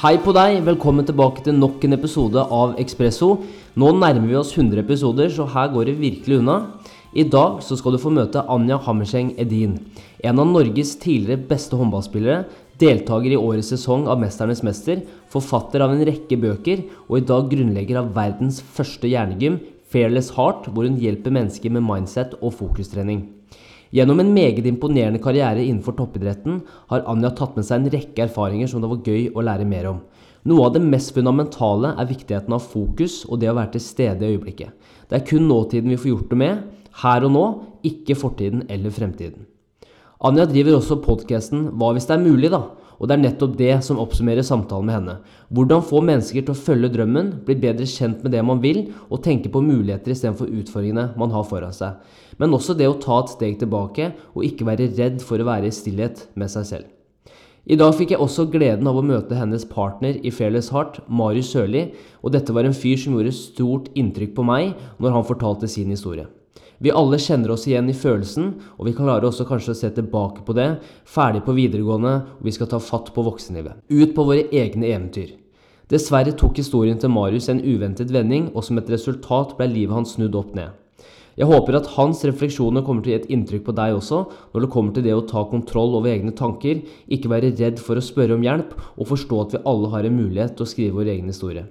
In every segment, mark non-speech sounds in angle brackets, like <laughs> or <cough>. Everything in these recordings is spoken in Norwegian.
Hei på deg, velkommen tilbake til nok en episode av Ekspresso. Nå nærmer vi oss 100 episoder, så her går det virkelig unna. I dag så skal du få møte Anja Hammerseng Edin. En av Norges tidligere beste håndballspillere, deltaker i årets sesong av 'Mesternes mester', forfatter av en rekke bøker, og i dag grunnlegger av verdens første hjernegym, Fairless Heart, hvor hun hjelper mennesker med mindset og fokustrening. Gjennom en meget imponerende karriere innenfor toppidretten har Anja tatt med seg en rekke erfaringer som det var gøy å lære mer om. Noe av det mest fundamentale er viktigheten av fokus og det å være til stede i øyeblikket. Det er kun nåtiden vi får gjort det med, her og nå, ikke fortiden eller fremtiden. Anja driver også podkasten Hva hvis det er mulig, da? Og det er nettopp det som oppsummerer samtalen med henne. Hvordan få mennesker til å følge drømmen, bli bedre kjent med det man vil, og tenke på muligheter istedenfor utfordringene man har foran seg. Men også det å ta et steg tilbake, og ikke være redd for å være i stillhet med seg selv. I dag fikk jeg også gleden av å møte hennes partner i Fairless Heart, Marius Sørli, og dette var en fyr som gjorde stort inntrykk på meg når han fortalte sin historie. Vi alle kjenner oss igjen i følelsen, og vi klarer også kanskje å se tilbake på det, ferdig på videregående, og vi skal ta fatt på voksenlivet. Ut på våre egne eventyr. Dessverre tok historien til Marius en uventet vending, og som et resultat ble livet hans snudd opp ned. Jeg håper at hans refleksjoner kommer til å gi et inntrykk på deg også, når det kommer til det å ta kontroll over egne tanker, ikke være redd for å spørre om hjelp, og forstå at vi alle har en mulighet til å skrive vår egen historie.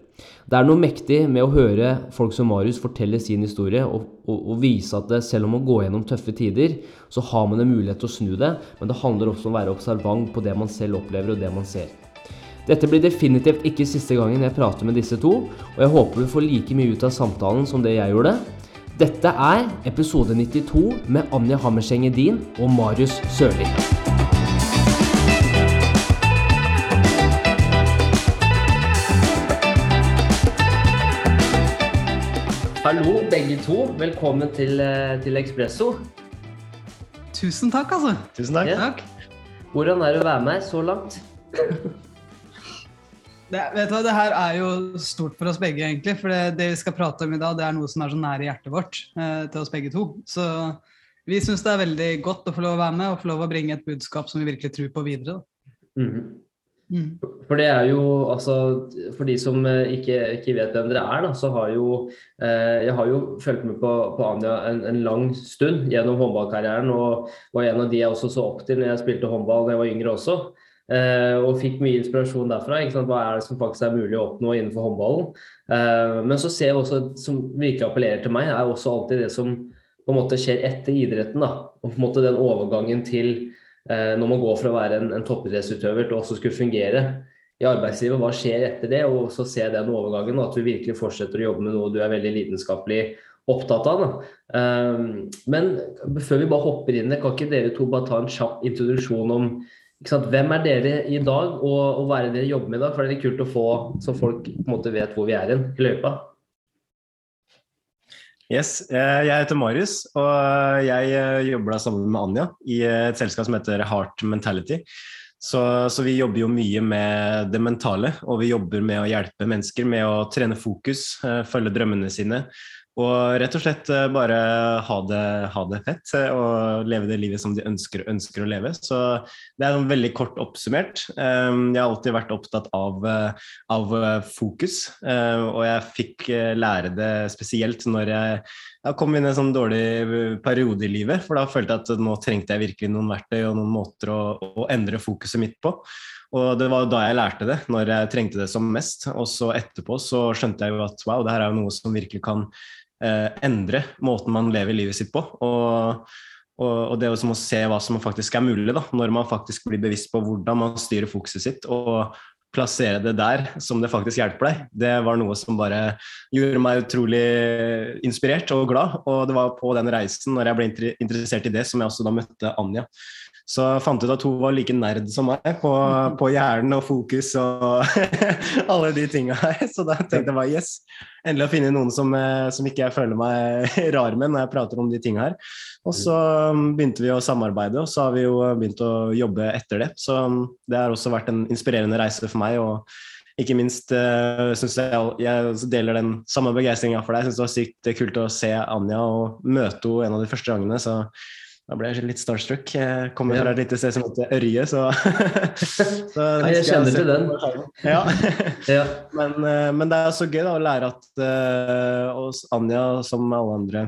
Det er noe mektig med å høre folk som Marius fortelle sin historie, og, og, og vise at det, selv om man går gjennom tøffe tider, så har man en mulighet til å snu det, men det handler også om å være observant på det man selv opplever, og det man ser. Dette blir definitivt ikke siste gangen jeg prater med disse to, og jeg håper du får like mye ut av samtalen som det jeg gjorde. Dette er episode 92 med Anja Hammerseng Edin og Marius Sørli. Hallo, begge to. Velkommen til, eh, til Ekspresso. Tusen takk, altså. Tusen takk. Ja. Hvordan er det å være med så langt? <laughs> Det, vet du hva, det her er jo stort for oss begge, egentlig. For det, det, vi skal prate om i dag, det er noe som er så nære hjertet vårt eh, til oss begge to. Så vi syns det er veldig godt å få lov å være med og få lov å bringe et budskap som vi virkelig tror på videre. Mm -hmm. mm. For det er jo, altså, for de som eh, ikke, ikke vet hvem dere er, da, så har jo eh, Jeg har jo fulgt med på, på Anja en, en, lang stund gjennom håndballkarrieren, og var en av de jeg også så opp til når jeg spilte håndball da jeg var yngre også. Uh, og fikk mye inspirasjon derfra. Hva er det som faktisk er mulig å oppnå innenfor håndballen? Uh, men så ser jeg også, som virkelig appellerer til meg, er også alltid det som på en måte skjer etter idretten. da, og på en måte Den overgangen til uh, når man går fra å være en, en toppidrettsutøver til også skulle fungere i arbeidslivet. Hva skjer etter det? Og så se den overgangen, at du virkelig fortsetter å jobbe med noe du er veldig lidenskapelig opptatt av. Da. men før vi bare hopper inn kan ikke dere to bare ta en kjapp introduksjon om hvem er dere i dag, og, og hva er det dere jobber med i dag? For det er litt kult å få, så folk på en måte vet hvor vi er i løypa. Yes, eh, Jeg heter Marius, og jeg eh, jobber da sammen med Anja i et selskap som heter Heart Mentality. Så, så, vi jobber jo mye med det mentale, og vi jobber med å hjelpe mennesker med å trene fokus, eh, følge drømmene sine og rett og slett eh, bare ha det, ha det, fett eh, og leve det livet som de ønsker, ønsker, å leve. Så det er veldig kort oppsummert. Ehm, jeg har alltid vært opptatt av, eh, av fokus, og jeg fikk lære det spesielt når jeg, jeg kom inn i en sånn dårlig periode i livet. For da følte jeg at nå trengte jeg virkelig noen verktøy og noen måter å, å endre fokuset mitt på. Og det var da jeg lærte det, når jeg trengte det som mest. Og så etterpå så skjønte jeg jo at wow, det her er jo noe som virkelig kan eh, endre måten man lever livet sitt på. Og, og, og det å se hva som faktisk er mulig, da, når man faktisk blir bevisst på hvordan man styrer fokuset sitt. og plassere det der som det faktisk hjelper deg, det var noe som bare gjorde meg utrolig inspirert og glad. Og det var på den reisen, når jeg ble interessert i det, som jeg også da møtte Anja. Så jeg fant ut at hun var like nerd som meg på, på hjernen og fokus og <laughs> alle de tinga her. Så da tenkte jeg bare yes, endelig å finne noen som, eh, som ikke jeg føler meg <laughs> rar med når jeg prater om de tinga her. Og så um, begynte vi å samarbeide, og så har vi jo begynt å jobbe etter det. Så um, det har også vært en inspirerende reise for meg. og ikke minst uh, synes jeg, jeg deler den samme begeistringa for deg. Jeg syns det var sykt kult å se Anja og møte henne en av de første gangene. Så Da ble jeg litt starstruck. Jeg kommer fra et lite sted som heter Ørje, så, <laughs> så Nei, Jeg kjenner til den. Ja. <laughs> ja. Men, eh, men, det er så gøy da, å lære at uh, oss, Anja, som alle andre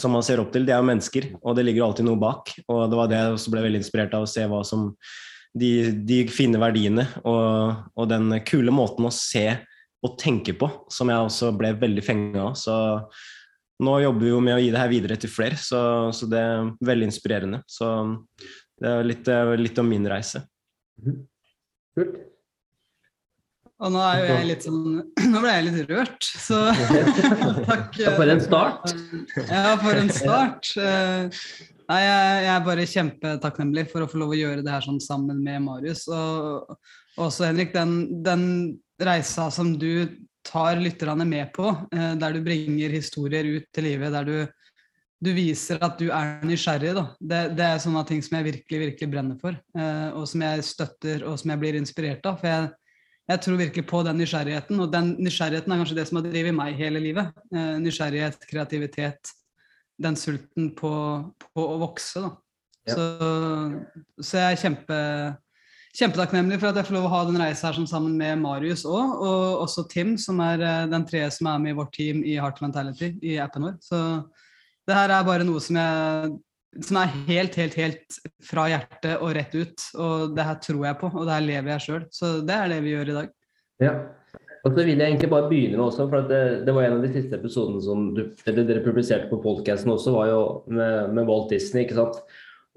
som man ser opp til, de er jo mennesker, og det ligger alltid noe bak. Og det var det jeg også ble veldig inspirert av å se hva som de, de fine verdiene og, og, den kule måten å se og tenke på, som jeg også ble veldig fenga av. Så nå jobber vi jo med å gi det her videre til flere, så, så det er veldig inspirerende. Så det er litt, litt om min reise. Mhm. Kult. Og nå er jo jeg litt sånn <clears throat> Nå ble jeg litt rørt, så <laughs> takk. Ja, for en start. Ja, for en start. Eh, nei, jeg, er bare kjempetakknemlig for å få lov å gjøre det her sånn sammen med Marius. Og også, Henrik, den, den reisa som du tar lytterne med på, eh, der du bringer historier ut til livet, der du, du viser at du er nysgjerrig. Da. Det, det, er sånne ting som jeg virkelig virkelig brenner for, eh, og som jeg støtter og som jeg blir inspirert av. for jeg jeg tror virkelig på den nysgjerrigheten, og den nysgjerrigheten er kanskje det som har drevet meg hele livet. Eh, nysgjerrighet, kreativitet, den sulten på, på å vokse. Da. Ja. Så, så, jeg er kjempe, kjempetakknemlig for at jeg får lov å ha den reisen her sammen med Marius òg, og også Tim, som er eh, den tredje som er med i vårt team i Heart Mentality i appen vår. Så det her er bare noe som jeg som er helt, helt, helt fra hjertet og rett ut. Og det her tror jeg på, og det her lever jeg sjøl. Så det er det vi gjør i dag. Ja. Og så vil jeg egentlig bare begynne med også, for det, det, var en av de siste episodene som du, dere publiserte på podkasten også, var jo med, med, Walt Disney, ikke sant.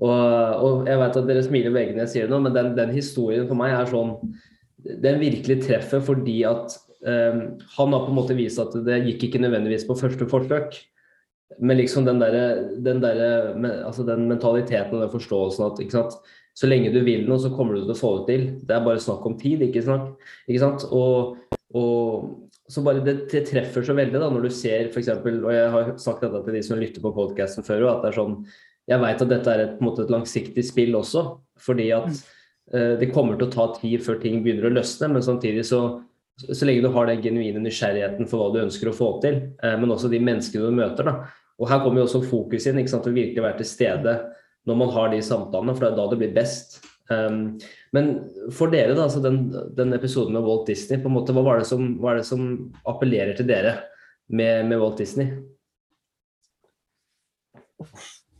Og, og jeg vet at dere smiler begge når jeg sier det nå, men den, den, historien for meg er sånn Den virkelig treffer fordi at um, han har på en måte vist at det gikk ikke nødvendigvis på første forsøk. Men liksom den derre den, der, altså den mentaliteten og den forståelsen at sant? så lenge du vil noe, så kommer du til å få det til. Det er bare snakk om tid, ikke, snakk, ikke sant. Og, og så bare det, det, treffer så veldig da, når du ser f.eks. Og jeg har sagt dette til de som lytter på podkasten før, at det er sånn Jeg veit at dette er et, måte, et, langsiktig spill også, fordi at mm. uh, det kommer til å ta tid før ting begynner å løsne, men samtidig så så lenge du har den genuine nysgjerrigheten for hva du ønsker å få til, eh, men også de menneskene du møter. Da. Og Her kommer jo også fokus inn, ikke sant, å virkelig være til stede når man har de samtalene, for det er da det blir best. Um, men for dere, da, altså den, den, episoden med Walt Disney, på en måte, hva var det som, hva er det som appellerer til dere med, med, Walt Disney?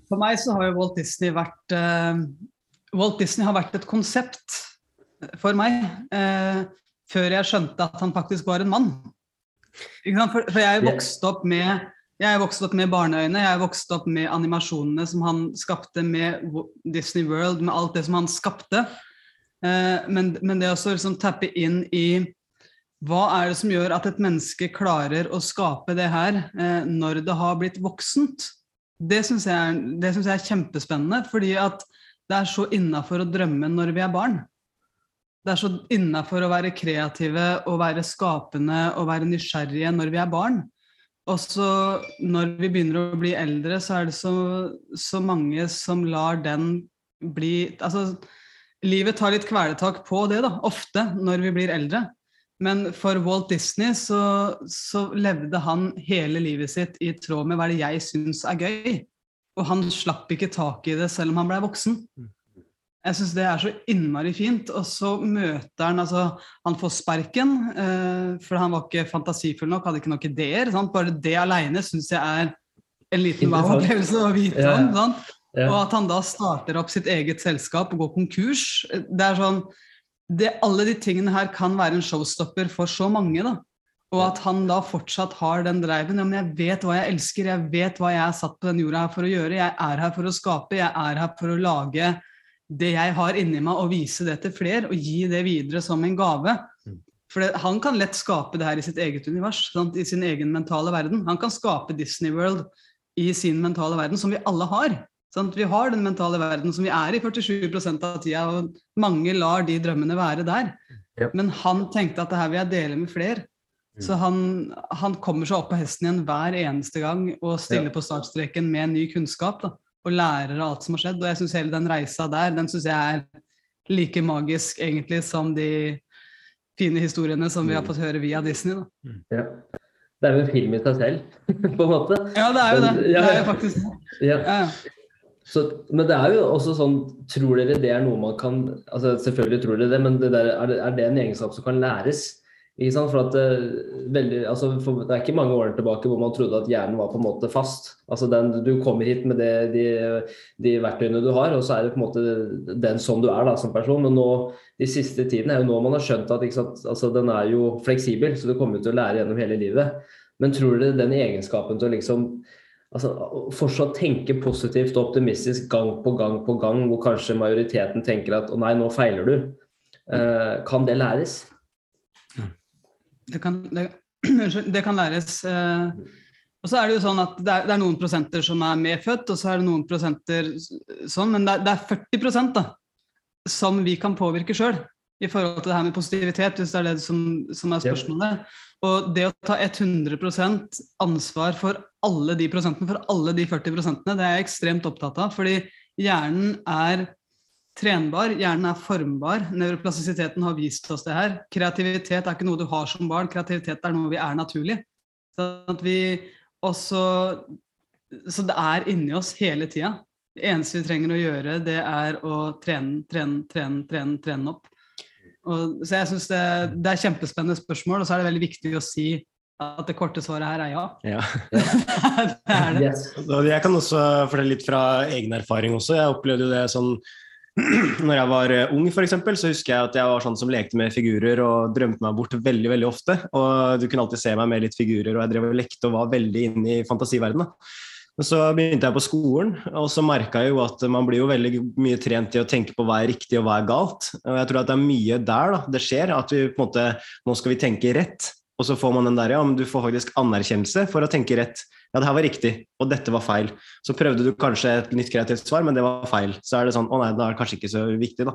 For meg så har jo Walt Disney vært uh, Walt Disney har vært et konsept for meg. Uh, før jeg skjønte at han faktisk var en mann. For, for jeg vokste opp med jeg vokste opp med barneøyne, jeg vokste opp med animasjonene som han skapte med Disney World, med alt det som han skapte. Eh, men, men det å liksom tappe inn i hva er det som gjør at et menneske klarer å skape det her når det har blitt voksent? Det syns jeg, jeg, er kjempespennende, fordi at det er så innafor å drømme når vi er barn det er så innafor å være kreative og være skapende og være nysgjerrige når vi er barn. Og så når vi begynner å bli eldre, så er det så, så mange som lar den bli Altså, livet tar litt kvelertak på det, da, ofte, når vi blir eldre. Men for Walt Disney så, så levde han hele livet sitt i tråd med hva det jeg syns er gøy. Og han slapp ikke tak i det selv om han blei voksen. Jeg syns det er så innmari fint. Og så møter han altså Han får sparken, eh, for han var ikke fantasifull nok, hadde ikke nok ideer. Sant? Bare det aleine syns jeg er en liten wow-opplevelse å vite om. Sant? Ja. Og at han da starter opp sitt eget selskap og går konkurs. Det er sånn det, Alle de tingene her kan være en showstopper for så mange. da. Og at han da fortsatt har den driven. Ja, men jeg vet hva jeg elsker, jeg vet hva jeg er satt på den jorda her for å gjøre. Jeg er her for å skape, jeg er her for å lage det jeg har inni meg, og vise det til flere og gi det videre som en gave. Mm. For det, han kan lett skape det her i sitt eget univers, sant? i sin egen mentale verden. Han kan skape Disney World i sin mentale verden, som vi alle har. Sant? Vi har den mentale verden som vi er i 47 av tida, og mange lar de drømmene være der. Ja. Men han tenkte at det her vil jeg dele med flere. Mm. Så han, han, kommer seg opp på hesten igjen hver eneste gang og stiller ja. på startstreken med ny kunnskap. Da og lærer av alt som har skjedd. Og jeg syns hele den reisa der, den synes jeg er like magisk egentlig som de fine historiene som vi har fått høre via Disney. Da. Mm. Ja. Det er jo en film i seg selv, <laughs> på en måte. Ja, det er jo det. Det er jo faktisk ja. Så, men det er jo også sånn Tror dere det er noe man kan altså Selvfølgelig tror dere det, men det der, er, det, er, det, en egenskap som kan læres? Ikke sant? For at eh, veldig, altså for, det er ikke mange årene tilbake hvor man trodde at hjernen var på en måte fast. Altså den, Du kommer hit med det, de, de, verktøyene du har, og så er det på en måte den som du er da, som person. Men nå, de siste tiden er jo nå man har skjønt at altså, den er jo fleksibel, så du kommer til å lære gjennom hele livet. Men tror dere den egenskapen til å liksom altså, fortsatt tenke positivt og optimistisk gang på gang på gang, hvor kanskje majoriteten tenker at å nei, nå feiler du, eh, kan det læres? Det kan, det, <clears throat> det kan læres. Eh, og så er det jo sånn at det er, det er, noen prosenter som er medfødt, og så er det noen prosenter sånn, men det er, er 40% da, som vi kan påvirke sjøl i forhold til det her med positivitet, hvis det er det som, som er spørsmålet. Og det å ta 100% ansvar for alle de prosentene, for alle de 40 prosentene, det er jeg ekstremt opptatt av. Fordi hjernen er trenbar, hjernen er formbar. Nevroplastisiteten har vist oss det her. Kreativitet er ikke noe du har som barn, kreativitet er noe vi er naturlig. Så, vi også, så det er inni oss hele tida. Det eneste vi trenger å gjøre, det er å trene, trene, trene, trene, trene opp. Og, så jeg synes det, det er kjempespennende spørsmål, og så er det veldig viktig å si at det korte svaret her er ja. ja. <laughs> det er det. Yes. Jeg kan også fortelle litt fra egen erfaring også. Jeg opplevde jo det sånn <clears throat> når jeg var eh, ung, for eksempel, så husker jeg at jeg var sånn som lekte med figurer og drømte meg bort veldig veldig ofte. Og du kunne alltid se meg med litt figurer, og jeg drev og lekte og var veldig inne i fantasiverdenen. Så begynte jeg på skolen, og så merka jeg jo at man blir jo veldig mye trent i å tenke på hva er riktig og hva er galt. Og jeg tror at det er mye der da, det skjer, at vi på en måte Nå skal vi tenke rett. Og så får man den der, ja, men du får faktisk anerkjennelse for å tenke rett ja, det her var riktig, og dette var feil. Så prøvde du kanskje et nytt kreativt svar, men det var feil. Så er det sånn, å nei, da er det kanskje ikke så viktig, da.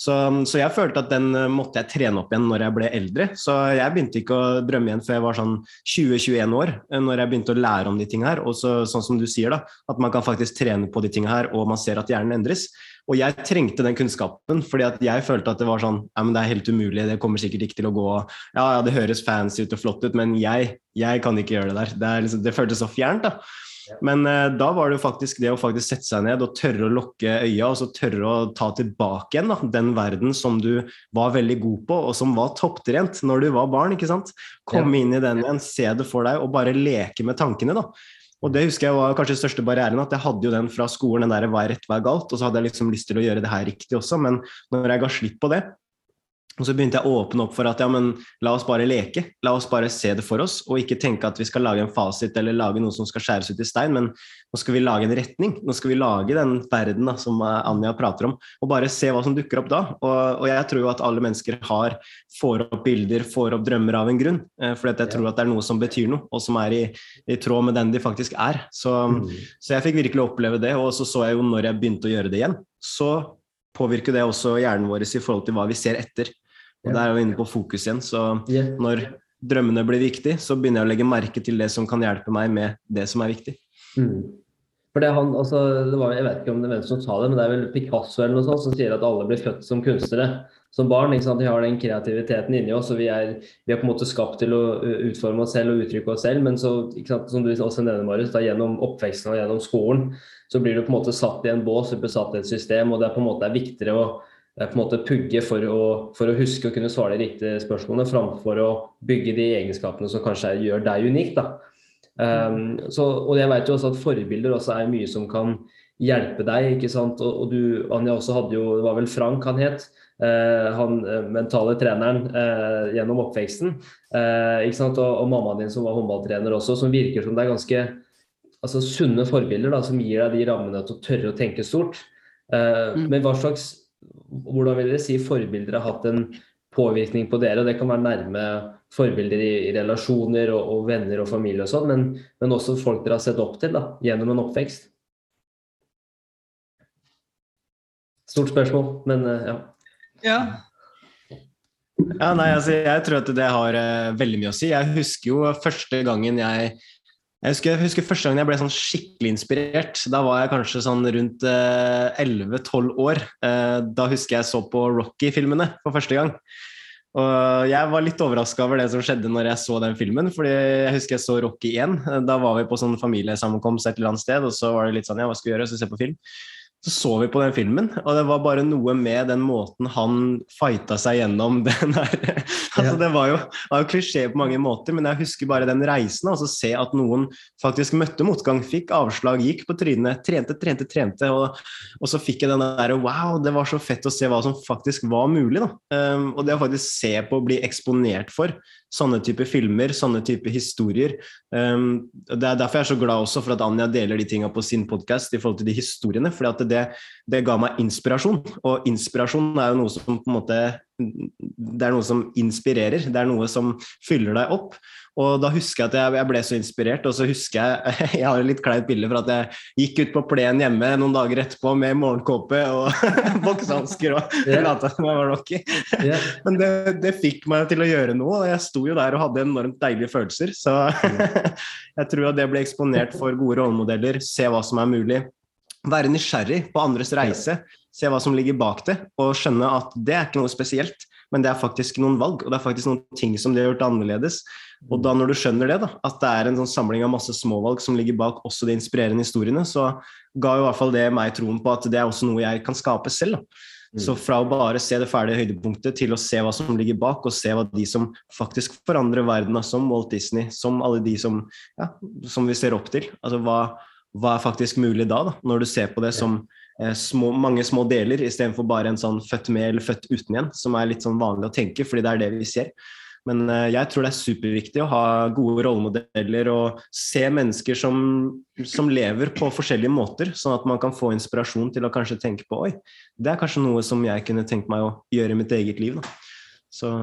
Så, så, jeg følte at den eh, måtte jeg trene opp igjen når jeg ble eldre. Så jeg begynte ikke å drømme igjen før jeg var sånn 20-21 år, eh, når jeg begynte å lære om de tingene her. Og så, sånn som du sier, da, at man kan faktisk trene på de tingene her, og man ser at hjernen endres. Og jeg trengte den kunnskapen, fordi at jeg følte at det var sånn ja, men det er helt umulig, det kommer sikkert ikke til å gå Ja, ja det høres fancy ut og flott ut, men jeg, jeg kan ikke gjøre det der. Det, liksom, det føltes så fjernt, da. Men eh, da var det jo faktisk det å faktisk sette seg ned og tørre å lukke øya, og så tørre å ta tilbake igjen da, den verden som du var veldig god på, og som var topptrent når du var barn. ikke sant? Komme inn i den igjen, se det for deg, og bare leke med tankene. da. Og det husker jeg var kanskje den største barrieren, at jeg hadde jo den fra skolen, den der hva er rett, hva er galt, og så hadde jeg liksom lyst til å gjøre det her riktig også, men når jeg ga slipp på det, og så begynte jeg å åpne opp for at ja, men la oss bare leke. La oss bare se det for oss, og ikke tenke at vi skal lage en fasit eller lage noe som skal skjæres ut i stein, men nå skal vi lage en retning. Nå skal vi lage den verden da, som eh, Anja prater om, og bare se hva som dukker opp da. Og, og jeg tror jo at alle mennesker har, får opp bilder, får opp drømmer av en grunn. Eh, for jeg tror at det er noe som betyr noe, og som er i, i tråd med den de faktisk er. Så, mm. så jeg fikk virkelig oppleve det, og så så jeg jo når jeg begynte å gjøre det igjen, så påvirker det også hjernen vår i forhold til hva vi ser etter. Og Der er vi inne på fokus igjen. Så når drømmene blir viktig, så begynner jeg å legge merke til det som kan hjelpe meg med det som er viktig. Mm. For det han, altså, det var, Jeg vet ikke om det er hvem som sa det, men det er vel Picasso eller noe sånt som sier at alle blir født som kunstnere som barn. ikke sant? Vi har den kreativiteten inni oss, og vi er, vi er, på en måte skapt til å utforme oss selv og uttrykke oss selv. Men så, ikke sant, som du også nevner, Marius, da, gjennom oppveksten og gjennom skolen så blir du på en måte satt i en bås, du blir satt i et system, og det er på en måte viktigere å på en måte pugge for å, for å, huske å kunne svare de riktige spørsmålene, framfor å bygge de egenskapene som kanskje gjør deg unik. da. Um, så, og jeg vet jo også at forbilder også er mye som kan hjelpe deg. ikke sant? Og, og du, Anja, også hadde jo, det var vel Frank han het, uh, han uh, mentale treneren uh, gjennom oppveksten. ikke sant? Og, og mammaen din som var håndballtrener også, som virker som det er ganske altså, sunne forbilder da, som gir deg de rammene til å tørre å tenke stort. Mm. Men hva slags hvordan vil dere si forbilder har hatt en påvirkning på dere? og Det kan være nærme forbilder i, i relasjoner og, og, venner og familie og sånn, men, men, også folk dere har sett opp til da, gjennom en oppvekst. Stort spørsmål, men uh, ja. ja. Ja, nei, altså, Jeg tror at det har uh, veldig mye å si. Jeg husker jo første gangen jeg jeg husker, jeg husker, første gangen jeg ble sånn skikkelig inspirert. Da var jeg kanskje sånn rundt eh, 11-12 år. Eh, da husker jeg så på Rocky-filmene for første gang. Og jeg var litt overraska over det som skjedde når jeg så den filmen. fordi jeg husker jeg så Rocky 1. Da var vi på sånn familiesammenkomst et eller annet sted, og så var det litt sånn ja, hva skal vi gjøre? Så se på film så så vi på den filmen, og det var bare noe med den måten han fighta seg gjennom <laughs> den der altså, Det var jo, var jo klisjé på mange måter, men jeg husker bare den reisen. Altså se at noen faktisk møtte motgang, fikk avslag, gikk på trynet, trente, trente, trente. Og, og så fikk jeg den der Wow, det var så fett å se hva som faktisk var mulig. da. Um, og det å faktisk se på og bli eksponert for sånne type filmer, sånne type historier. Um, det er derfor jeg er så glad også for at Anja deler de tinga på sin podkast i forhold til de historiene. for det, det, ga meg inspirasjon. Og inspirasjon er jo noe som på en måte Det er noe som inspirerer. Det er noe som fyller deg opp. Og da husker jeg at jeg, jeg, ble så inspirert, og så husker jeg <laughs> Jeg har et litt kleint bilde for at jeg gikk ut på plenen hjemme noen dager etterpå med morgenkåpe og <laughs> boksehansker og yeah. lata som jeg var Rocky. Yeah. Men det, det, fikk meg til å gjøre noe, og jeg sto jo der og hadde enormt deilige følelser. Så <laughs> jeg tror at det ble eksponert for gode rollemodeller, se hva som er mulig. Være nysgjerrig på andres reise, se hva som ligger bak det, og skjønne at det er ikke noe spesielt men det er faktisk noen valg, og det er faktisk noen ting som de har gjort annerledes. Og da når du skjønner det, da, at det er en sånn samling av masse småvalg som ligger bak også de inspirerende historiene, så ga jo i hvert fall det meg troen på at det er også noe jeg kan skape selv. da. Mm. Så fra å bare se det ferdige høydepunktet til å se hva som ligger bak, og se hva de som faktisk forandrer verden, som Walt Disney, som alle de som, ja, som vi ser opp til. Altså hva, hva er faktisk mulig da, da, når du ser på det som Eh, små, mange små deler, istedenfor bare en sånn født med eller født uten igjen, som er litt sånn vanlig å tenke, fordi det er det vi ser. Men uh, jeg tror det er superviktig å ha gode rollemodeller og se mennesker som, som, lever på forskjellige måter, sånn at man kan få inspirasjon til å kanskje tenke på oi, det er kanskje noe som jeg kunne tenkt meg å gjøre i mitt eget liv. Da. Så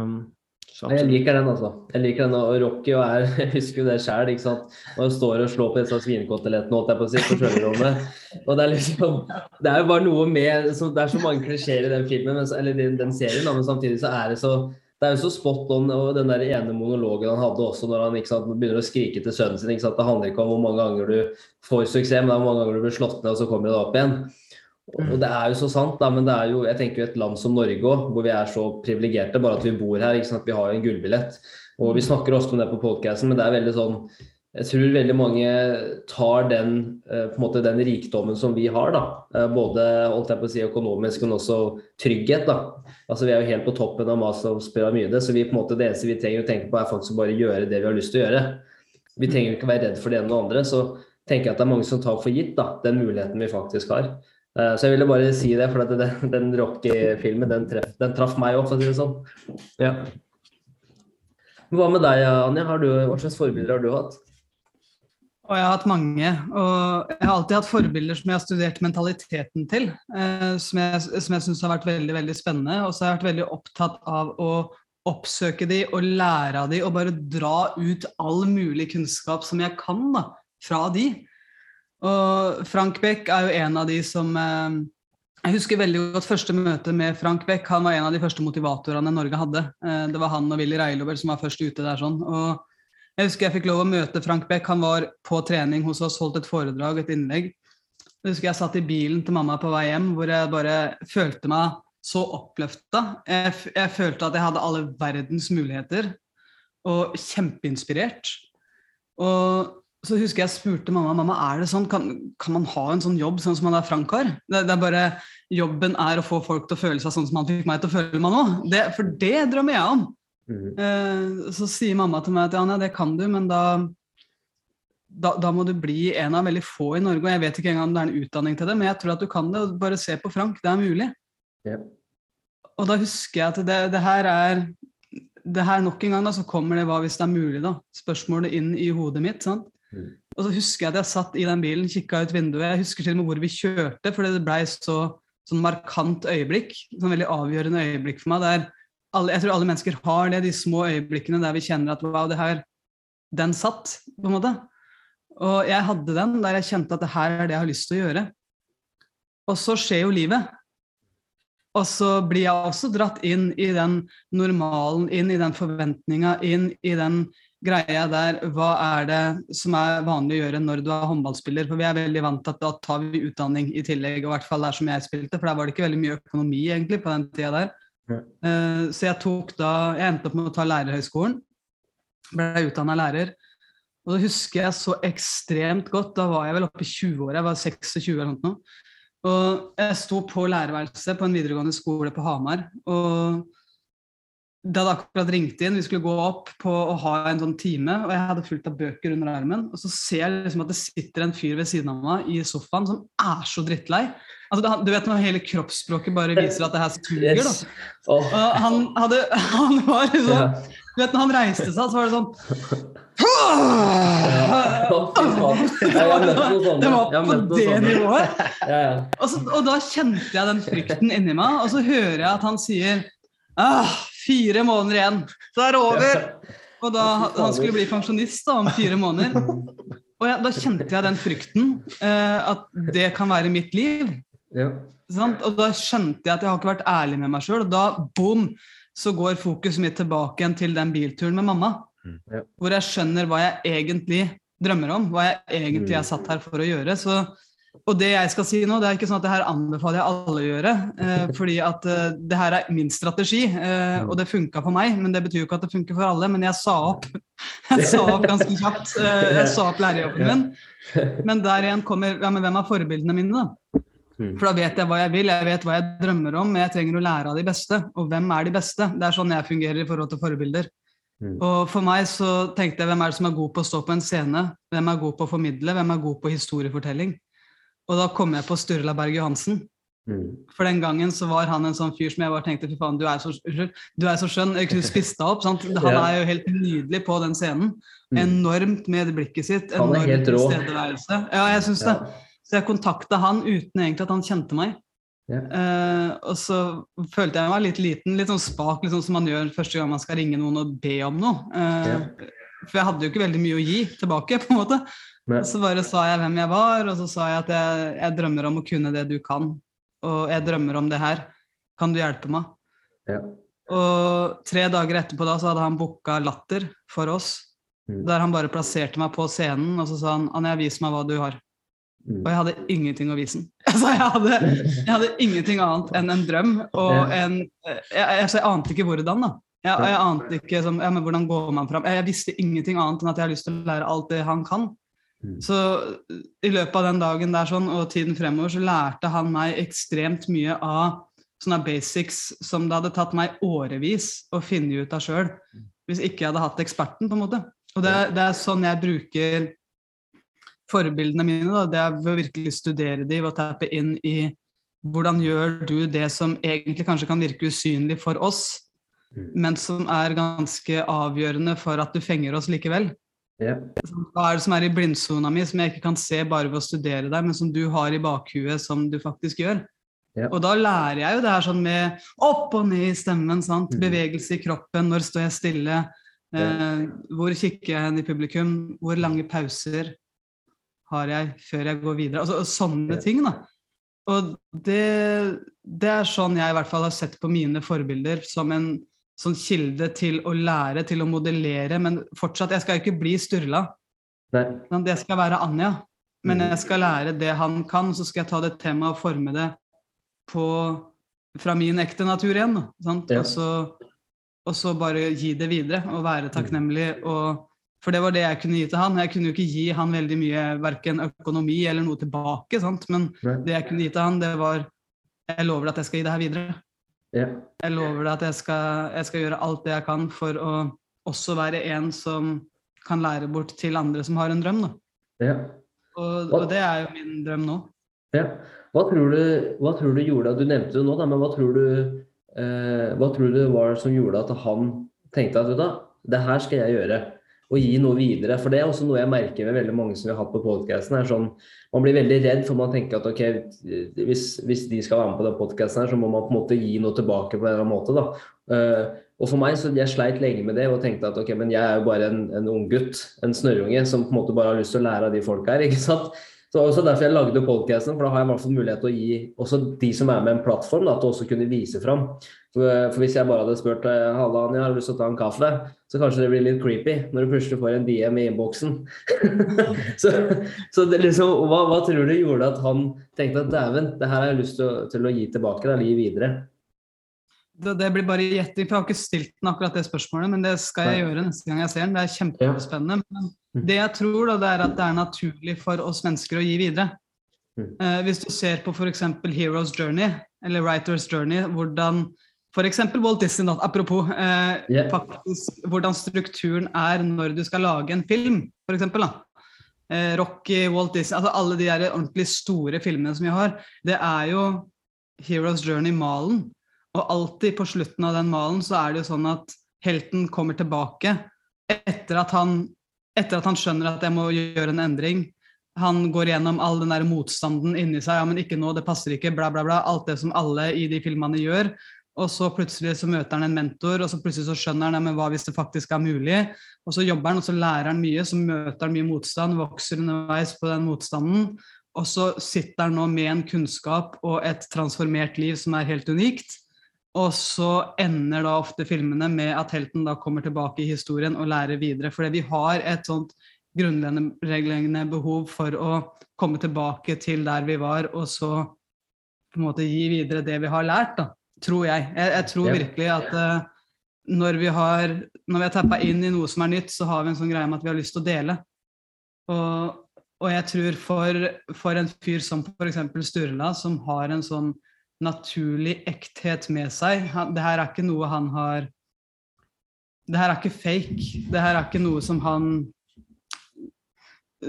jeg liker den, altså. Jeg liker den, og Rocky og er, jeg <laughs> husker jo det sjøl. Når han står og slår på disse svinekotelettene, holdt jeg på å si, på sjølrommet. Og det er liksom Det er jo bare noe med så, Det er så mange klisjeer i den filmen, men, eller den, den serien, men samtidig så er det så det er jo så spot on, og den der ene monologen han hadde også når han sant, begynner å skrike til sønnen sin. Det handler ikke om hvor mange ganger du får suksess, men det er hvor mange ganger du blir slått ned, og så kommer det opp igjen. Og det er jo så sant, da, men det er jo jeg tenker jo et land som Norge òg, hvor vi er så privilegerte bare at vi bor her. ikke sant, Vi har en gullbillett. Og Vi snakker også om det på podkasten, men det er veldig sånn Jeg tror veldig mange tar den, eh, måte, den rikdommen som vi har, da, eh, både å si, økonomisk, men også trygghet. da. Altså Vi er jo helt på toppen av Maslows pyramide, så vi en måte, det eneste vi trenger å tenke på, er faktisk å bare gjøre det vi har lyst til å gjøre. Vi trenger ikke å være redd for det ene og det andre. Så tenker jeg at det er mange som tar for gitt da, den muligheten vi faktisk har. Eh, så jeg ville bare si det, for den, den Rocky-filmen den, den, traff meg òg, for å si det sånn. Ja. Hva med deg, Anja? Du, hva slags forbilder har du hatt? Og jeg har hatt mange. Og jeg har alltid hatt forbilder som jeg har studert mentaliteten til. Eh, som jeg, som jeg syns har vært veldig veldig spennende. Og så har jeg vært veldig opptatt av å oppsøke de og lære av de og bare dra ut all mulig kunnskap som jeg kan da, fra de. Og Frank Beck er jo en av de som eh, Jeg husker veldig godt første møte med Frank Beck. Han var en av de første motivatorene Norge hadde. Eh, det var han og Willy Reilobel som var først ute der. sånn. Og jeg husker jeg fikk lov å møte Frank Beck. Han var på trening hos oss, holdt et foredrag, et innlegg. Jeg husker jeg satt i bilen til mamma på vei hjem, hvor jeg bare følte meg så oppløfta. Jeg, jeg følte at jeg hadde alle verdens muligheter, og kjempeinspirert. Og så husker jeg spurte mamma mamma, er det sånn, kan, kan man ha en sånn jobb sånn som man er Frank har. Det, det, er bare, Jobben er å få folk til å føle seg sånn som han fikk meg til å føle meg nå. Det, for det drømmer jeg om. Mm. Eh, så sier mamma til meg at ja, det kan du, men da, da, da, må du bli en av veldig få i Norge. Og jeg vet ikke engang om det er en utdanning til det, men jeg tror at du kan det. og Bare se på Frank, det er mulig. Yep. Og da husker jeg at det, det her er det her nok en gang da, så kommer det hva hvis det er mulig, da. Spørsmålet inn i hodet mitt. sant? Mm. Og så husker jeg at jeg satt i den bilen, kikka ut vinduet. Jeg husker til og med hvor vi kjørte, fordi det blei så sånn markant øyeblikk. Sånn veldig avgjørende øyeblikk for meg. Der alle, jeg tror alle mennesker har det, de små øyeblikkene der vi kjenner at wow, det her Den satt, på en måte. Og jeg hadde den der jeg kjente at det her er det jeg har lyst til å gjøre. Og så skjer jo livet. Og så blir jeg også dratt inn i den normalen, inn i den forventninga, inn i den greia der hva er det som er vanlig å gjøre når du er håndballspiller? For vi er veldig vant til at da tar vi utdanning i tillegg, og i hvert fall der som jeg spilte, for der var det ikke veldig mye økonomi egentlig på den tida der. Ja. Eh, så jeg tok da Jeg endte opp med å ta lærerhøgskolen. Ble utdanna lærer. Og da husker jeg så ekstremt godt, da var jeg vel oppe i 20-åra, jeg var 26 eller noe. Og jeg sto på lærerværelset på en videregående skole på Hamar. og det hadde akkurat ringt inn, vi skulle gå opp på å ha en sånn time, og jeg hadde fullt av bøker under armen. Og så ser jeg liksom at det sitter en fyr ved siden av meg i sofaen som er så drittlei. Altså, du vet når hele kroppsspråket bare viser at det her suger, da. Oh. Og han hadde Han var liksom ja. Du vet når han reiste seg, så var det sånn sånne. Det var på det nivået. Ja, ja. Og, så, og da kjente jeg den frykten inni meg, og så hører jeg at han sier ah, fire måneder igjen, så er det over. Og da han skulle bli pensjonist da, om fire måneder. <laughs> Og jeg, da kjente jeg den frykten, eh, at det kan være mitt liv. Ja. Sant? Og da skjønte jeg at jeg har ikke vært ærlig med meg sjøl. Og da boom, så går fokuset mitt tilbake igjen til den bilturen med mamma. Mm. Ja. Hvor jeg skjønner hva jeg egentlig drømmer om, hva jeg egentlig er satt her for å gjøre. Så, og det jeg skal si nå, det er ikke sånn at det her anbefaler jeg alle å gjøre. Eh, <laughs> fordi at eh, det her er min strategi, eh, og det funka for meg. Men det betyr jo ikke at det funker for alle. Men jeg sa opp, <laughs> jeg sa opp ganske kjapt. Eh, <laughs> jeg sa opp lærerjobben min. Men der igjen kommer ja, men hvem er forbildene mine, da? Mm. For da vet jeg hva jeg vil, jeg vet hva jeg drømmer om, men jeg trenger å lære av de beste. Og hvem er de beste? Det er sånn jeg fungerer i forhold til forbilder. Mm. Og for meg så tenkte jeg hvem er det som er god på å stå på en scene? Hvem er god på å formidle? Hvem er god på historiefortelling? Og da kom jeg på Sturla Berg Johansen. Mm. For den gangen så var han en sånn fyr som jeg bare tenkte fy faen, du er så, du er så skjønn. Du <laughs> spiste deg opp. sant? Han er jo helt nydelig på den scenen. Mm. Enormt med blikket sitt. Enormt tilstedeværelse. Ja, jeg syns det. Så jeg kontakta han uten egentlig at han kjente meg. Yeah. Uh, og så følte jeg meg litt liten, litt sånn spak, sånn som man gjør første gang man skal ringe noen og be om noe. Eh, For jeg hadde jo ikke veldig mye å gi tilbake, på en måte. Nei. Så bare sa jeg hvem jeg var, og så sa jeg at jeg, jeg drømmer om å kunne det du kan. Og jeg drømmer om det her. Kan du hjelpe meg? Ja. Og tre dager etterpå da så hadde han booka Latter for oss. Mm. Der han bare plasserte meg på scenen, og så sa han Anja, vis meg hva du har. Mm. Og jeg hadde ingenting å vise <laughs> den. Altså, jeg, hadde, jeg hadde ingenting annet enn en drøm. Og en, jeg, jeg, jeg ante ikke hvordan, da. Jeg, jeg ante ikke som, ja, men hvordan går man fram. Jeg, jeg visste ingenting annet enn at jeg har lyst til å lære alt det han kan. Mm. Så i løpet av den dagen der sånn, og tiden fremover så lærte han meg ekstremt mye av sånne basics som det hadde tatt meg årevis å finne ut av sjøl. Hvis ikke jeg hadde hatt eksperten, på en måte. Og det, det er sånn jeg bruker forbildene mine. Da. Det er ved å virkelig studere dem, ved å tappe inn i hvordan gjør du det som egentlig kanskje kan virke usynlig for oss, Mm. men som er ganske avgjørende for at du fenger oss likevel. Ja. Hva er det som er i blindsona mi, som jeg ikke kan se bare ved å studere deg, men som du har i bakhuet, som du faktisk gjør? Yep. Og da lærer jeg jo det her sånn med opp og ned i stemmen, sant? Mm. bevegelse i kroppen, når står jeg stille, eh, hvor kikker jeg hen i publikum, hvor lange pauser har jeg før jeg går videre? Altså sånne ting, da. Og det, det er sånn jeg i hvert fall har sett på mine forbilder, som en sånn kilde til å lære, til å modellere, men fortsatt, jeg skal ikke bli Sturla. Jeg skal være Anja, men Mm. jeg skal lære det han kan, så skal jeg ta det temaet og forme det på, fra min ekte natur igjen. Sant? Ja. Og, så, og så bare gi det videre og være takknemlig. Og, for det var det jeg kunne gi til han. Jeg kunne jo ikke gi han veldig mye verken økonomi eller noe tilbake, sant? men det jeg kunne gi til han, det var Jeg lover at jeg skal gi det her videre. Ja. Jeg lover deg at jeg skal, jeg skal gjøre alt det jeg kan for å også være en som kan lære bort til andre som har en drøm. Ja. Og, og det er jo min drøm nå. Ja. Hva, tror du, hva tror du gjorde Du nevnte det nå, da, men hva tror du eh, Hva tror du det som gjorde at han tenkte at du, da, det her skal jeg gjøre? Og gi noe videre. For det er også noe jeg merker med veldig mange som vi har hatt på podkasten. Sånn, man blir veldig redd, for man tenker at ok, hvis, hvis de skal være med på den podkasten, så må man på en måte gi noe tilbake på en eller annen måte. da. Uh, og for meg, så Jeg sleit lenge med det og tenkte at ok, men jeg er jo bare en, en ung gutt, en snørrunge, som på en måte bare har lyst til å lære av de folka her. ikke sant? Så også Derfor jeg lagde podcasten, for da har jeg i hvert fall mulighet til å gi også de som er med en plattform, da, til også kunne vise fram. For, for Hvis jeg bare hadde spurt eh, Halla, Anja, har du lyst til å ta en kaffe, så kanskje det blir litt creepy når du plutselig får en DM i innboksen. <laughs> så så det liksom, hva, hva tror du gjorde at han tenkte at dæven, det her har jeg lyst til å, til å gi tilbake, da, eller gi videre? Det, det blir bare gjetting, for jeg har ikke stilt den akkurat det spørsmålet, men det skal jeg Nei. gjøre neste gang jeg ser den. Det er kjempespennende. Mm. Det jeg tror, da, det er at det er naturlig for oss mennesker å gi videre. Mm. Eh, hvis du ser på f.eks. Heroes Journey, eller Writers Journey, hvordan f.eks. Walt Disney, da, apropos, eh, yeah. faktisk, hvordan strukturen er når du skal lage en film, f.eks. Eh, Rocky, Walt Disney, altså alle de der ordentlig store filmene som vi har, det er jo Heroes Journey-malen. Og alltid på slutten av den malen så er det jo sånn at helten kommer tilbake etter at han, etter at han skjønner at jeg må gjøre en endring. Han går gjennom all den der motstanden inni seg. ja, men ikke nå, det passer ikke, bla, bla, bla. Alt det som alle i de filmene gjør. Og så plutselig så møter han en mentor, og så plutselig så skjønner han ja, men hva hvis det faktisk er mulig. Og så jobber han, og så lærer han mye, så møter han mye motstand, vokser underveis på den motstanden. Og så sitter han nå med en kunnskap og et transformert liv som er helt unikt. Og så ender da ofte filmene med at helten da kommer tilbake i historien og lærer videre. Fordi vi har et sånt grunnleggende behov for å komme tilbake til der vi var, og så på en måte gi videre det vi har lært, da. Tror jeg. Jeg, jeg tror virkelig at uh, når vi har når vi har tappa inn i noe som er nytt, så har vi en sånn greie med at vi har lyst til å dele. Og, og jeg tror for, for en fyr som f.eks. Sturla, som har en sånn naturlig ekthet med seg han, Det her er ikke noe han har Det her er ikke fake. Det her er ikke noe som han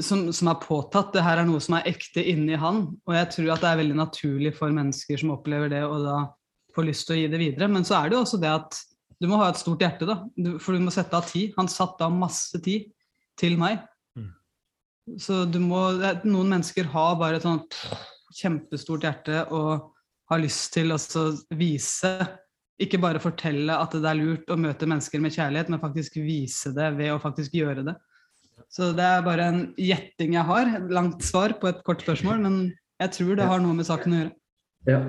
som, som er påtatt. Det her er noe som er ekte inni han. Og jeg tror at det er veldig naturlig for mennesker som opplever det, og da får lyst til å gi det videre. Men så er det jo også det at du må ha et stort hjerte, da. Du, for du må sette av tid. Han satte av masse tid til meg. Mm. Så du må Noen mennesker har bare et sånt kjempestort hjerte og har lyst til å vise Ikke bare fortelle at det er lurt å møte mennesker med kjærlighet, men faktisk vise det ved å faktisk gjøre det. Så det er bare en gjetting jeg har. Et langt svar på et kort spørsmål, men jeg tror det har noe med saken å gjøre. Ja.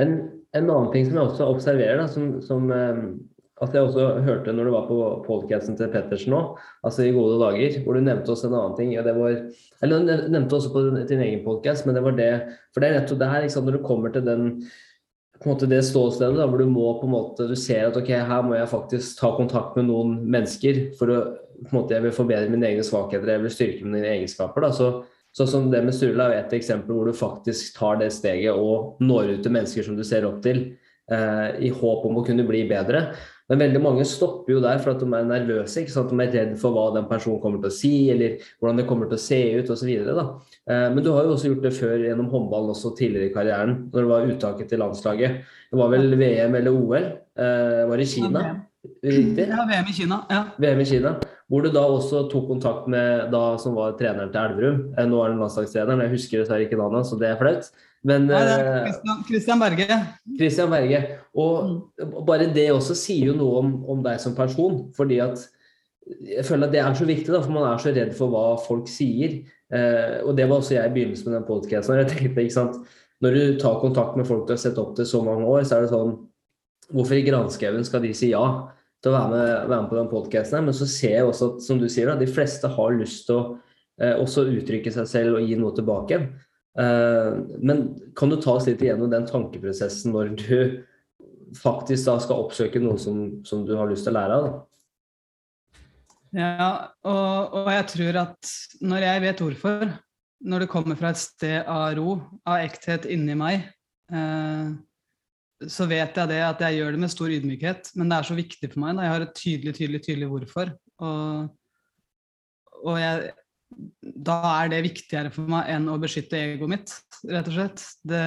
En, en annen ting som jeg også observerer, da, som, som eh, at jeg også hørte når du var på podcasten til Pettersen nå, altså i gode dager, hvor du nevnte også en annen ting. og det var, eller Du nevnte også på din, egen podcast, men det var det For det er nettopp det her, sant, når du kommer til den på en måte det ståstedet da, hvor du må på en måte, du ser at ok, her må jeg faktisk ta kontakt med noen mennesker for å på en måte, jeg vil forbedre mine egne svakheter, jeg vil styrke mine egenskaper. da, så Sånn som det med Sturla er et eksempel hvor du faktisk tar det steget og når ut til mennesker som du ser opp til, eh, i håp om å kunne bli bedre. Men veldig mange stopper jo der for at de er nervøse. ikke sant? De er redd for hva den personen kommer til å si, eller hvordan det kommer til å se ut osv. Eh, men du har jo også gjort det før gjennom håndballen også tidligere i karrieren, når det var uttaket til landslaget. Det var vel VM eller OL? Eh, var i Kina? Riktig? Ja, VM i Kina. ja. VM i Kina, hvor du da også tok kontakt med da som var treneren til Elverum. Eh, Nå er han landslagstreneren, jeg husker dessverre ikke navnet, så det er flaut. Men Nei, det er eh, Christian, Christian Berge. Christian Berge. Og bare det også sier jo noe om, om deg som person. fordi at jeg føler at det er så viktig, da, for man er så redd for hva folk sier. Eh, og det var også jeg i begynnelsen med den podcasten. Jeg tenkte, ikke sant, Når du tar kontakt med folk du har sett opp til så mange år, så er det sånn Hvorfor i granskauen skal de si ja til å være med, være med på den podcasten? Men så ser jeg også at som du sier, da, de fleste har lyst til å eh, også uttrykke seg selv og gi noe tilbake. Eh, men kan du ta oss litt igjennom den tankeprosessen når du faktisk da skal oppsøke noe som, som du har lyst til å lære av? Ja, og, og jeg tror at når jeg vet hvorfor, når det kommer fra et sted av ro, av ekthet inni meg, eh, så vet jeg det at jeg gjør det med stor ydmykhet. Men det er så viktig for meg. Da. Jeg har et tydelig, tydelig, tydelig hvorfor. Og, og jeg, da er det viktigere for meg enn å beskytte egoet mitt, rett og slett. Det,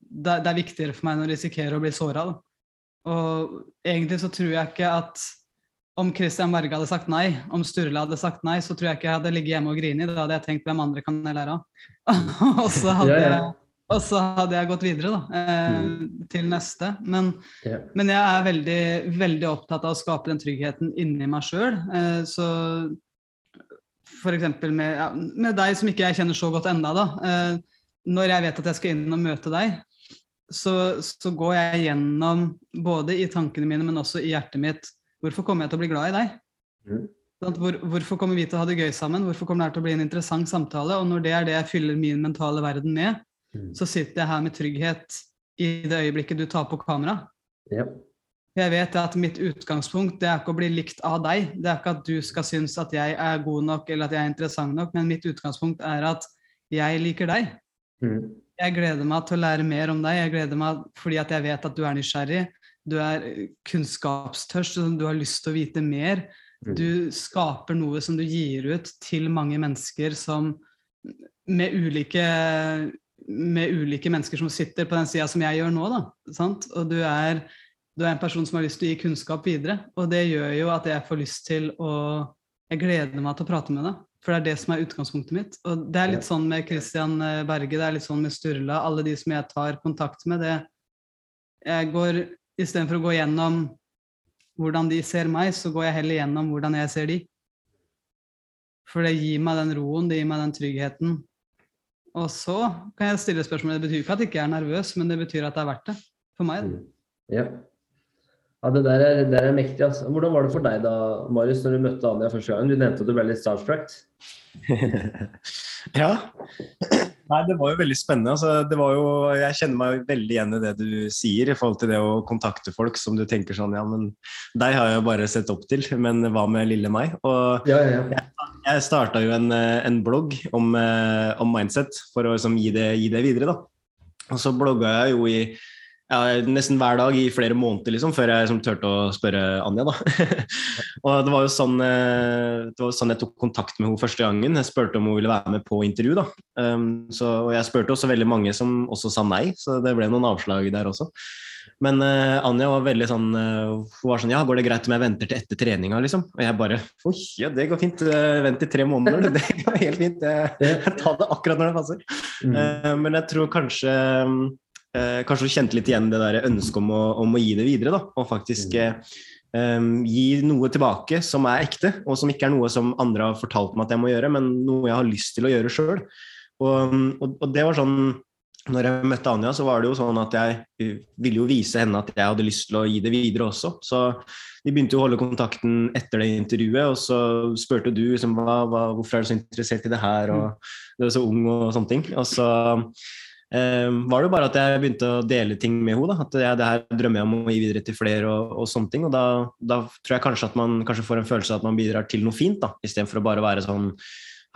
det, det er viktigere for meg enn å risikere å bli såra. Og egentlig så tror jeg ikke at om Christian Berge hadde sagt nei, om Sturle hadde sagt nei, så tror jeg ikke jeg hadde ligget hjemme og grinet. Da hadde jeg tenkt hvem andre kan jeg lære av? <laughs> og, så hadde jeg, og så hadde jeg gått videre da, eh, til neste. Men, Ja. men jeg er veldig, veldig opptatt av å skape den tryggheten inni meg sjøl. Eh, så f.eks. Med, ja, med deg som ikke jeg kjenner så godt enda da. Eh, når jeg vet at jeg skal inn og møte deg, så, så går jeg gjennom, både i tankene mine, men også i hjertet mitt, hvorfor kommer jeg til å bli glad i deg? Mm. Hvor, hvorfor kommer vi til å ha det gøy sammen? Hvorfor kommer det til å bli en interessant samtale? Og når det er det jeg fyller min mentale verden med, Mhm. så sitter jeg her med trygghet i det øyeblikket du tar på kamera. Ja. Jeg vet at mitt utgangspunkt det er ikke å bli likt av deg. Det er ikke at du skal synes at jeg er god nok eller at jeg er interessant nok, men mitt utgangspunkt er at jeg liker deg. Mm. Jeg gleder meg til å lære mer om deg. Jeg gleder meg fordi at jeg vet at du er nysgjerrig. Du er kunnskapstørst, du har lyst til å vite mer. Mm. Du skaper noe som du gir ut til mange mennesker som med ulike med ulike mennesker som sitter på den sida som jeg gjør nå. da, sant? Og du er, du er en person som har lyst til å gi kunnskap videre. Og det gjør jo at jeg får lyst til å Jeg gleder meg til å prate med deg. For det er det som er utgangspunktet mitt. Og det er litt sånn med Christian eh, Berge, det er litt sånn med Sturla. Alle de som jeg tar kontakt med, det Jeg går Istedenfor å gå gjennom hvordan de ser meg, så går jeg heller gjennom hvordan jeg ser de. For det gir meg den roen, det gir meg den tryggheten. Og så kan jeg stille spørsmål. Det betyr ikke at jeg ikke er nervøs, men det betyr at det er verdt det. For meg. Mm. Ja. ja det der er, det der er mektig. Altså. Hvordan var det for deg da, Marius, når du møtte Anja første gang? Du nevnte at du ble litt starstruck. <laughs> ja. Nei, det var jo veldig spennende. Altså, det var jo, jeg kjenner meg veldig igjen i det du sier i forhold til det å kontakte folk som du tenker sånn Ja, men deg har jeg jo bare sett opp til, men hva med lille meg? Og Ja, ja, ja. jeg starta jo en, en blogg om, eh, om mindset for å liksom, gi, det, gi det videre, da. Og så blogga jeg jo i ja, nesten hver dag i flere måneder liksom, før jeg liksom, turte å spørre Anja. da. <laughs> og det var jo sånn, eh, det var sånn jeg tok kontakt med henne første gangen. Jeg spurte om hun ville være med på intervju. da. Um, så, og jeg spurte også veldig mange som også sa nei, så det ble noen avslag der også. Men uh, Anja var veldig sånn uh, Hun var sånn Ja, går det greit om jeg venter til etter treninga, liksom? Og jeg bare Oi, ja, det går fint. Vent i tre måneder. <laughs> Det går helt fint. Jeg, tar det akkurat når det passer. Mm. Uh, men jeg tror kanskje um, eh, kanskje hun kjente litt igjen det der ønsket om om å gi det videre. da, Og faktisk eh, um, gi noe tilbake som er ekte, og som ikke er noe som andre har fortalt meg at jeg må gjøre, men noe jeg har lyst til å gjøre sjøl. Og, og, og, det var sånn når jeg møtte Anja, så var det jo sånn at jeg ville jo vise henne at jeg hadde lyst til å gi det videre også. Så vi begynte jo å holde kontakten etter det intervjuet, og så spurte du liksom, hva, hva, hvorfor er du så interessert i det her, og du er så ung og sånne ting. Og så eh, var det bare at jeg begynte å dele ting med henne. At jeg, det her drømmer jeg om å gi videre til flere og, og sånne ting. Og da, da, tror jeg kanskje at man kanskje får en følelse av at man bidrar til noe fint, da, istedenfor å bare være sånn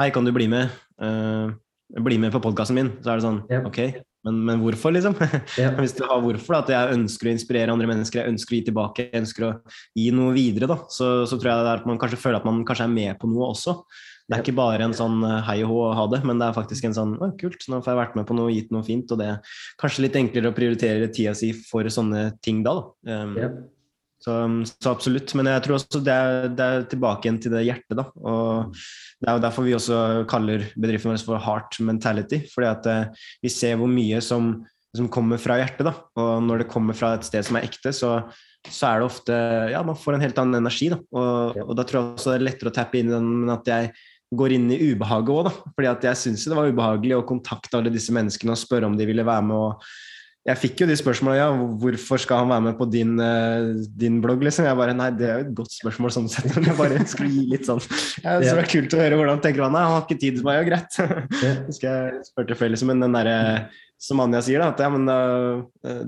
Hei, kan du bli med? Eh, bli med på podkasten min. Så er det sånn Ja. Ok, men, men hvorfor, liksom? <laughs> Ja. Hvis du har hvorfor, da, at jeg ønsker å inspirere andre mennesker, jeg ønsker å gi tilbake, jeg ønsker å gi noe videre, da, så, så tror jeg det er at man kanskje føler at man kanskje er med på noe også. Det er ikke bare en sånn eh, hei og hå og ha det, men det er faktisk en sånn å, kult, nå får jeg vært med på noe, gitt noe fint, og det er kanskje litt enklere å prioritere tida si for sånne ting da. da. Um, Ja. så, så absolutt. Men jeg tror også det er, det er tilbake igjen til det hjertet, da. Og det er jo derfor vi også kaller bedriften vår for heart mentality. Fordi at eh, vi ser hvor mye som, som kommer fra hjertet, da. Og når det kommer fra et sted som er ekte, så, så er det ofte Ja, man får en helt annen energi, da. Og, og da tror jeg også det er lettere å tappe inn i den, men at jeg går inn i ubehaget òg, da. Fordi at jeg syns det var ubehagelig å kontakte alle disse menneskene og spørre om de ville være med. og jeg fikk jo de spørsmålene ja, hvorfor skal han være med på din, eh, din blogg, liksom. Jeg bare nei, det er jo et godt spørsmål sånn sett, <laughs> men jeg bare skulle gi litt sånn ja, Så det var kult å høre hvordan tenker han nei, han har ikke tid til meg, jo greit. <laughs> Ja. Så skal jeg spørre flere, liksom, men den derre som Anja sier, da, at ja, men da,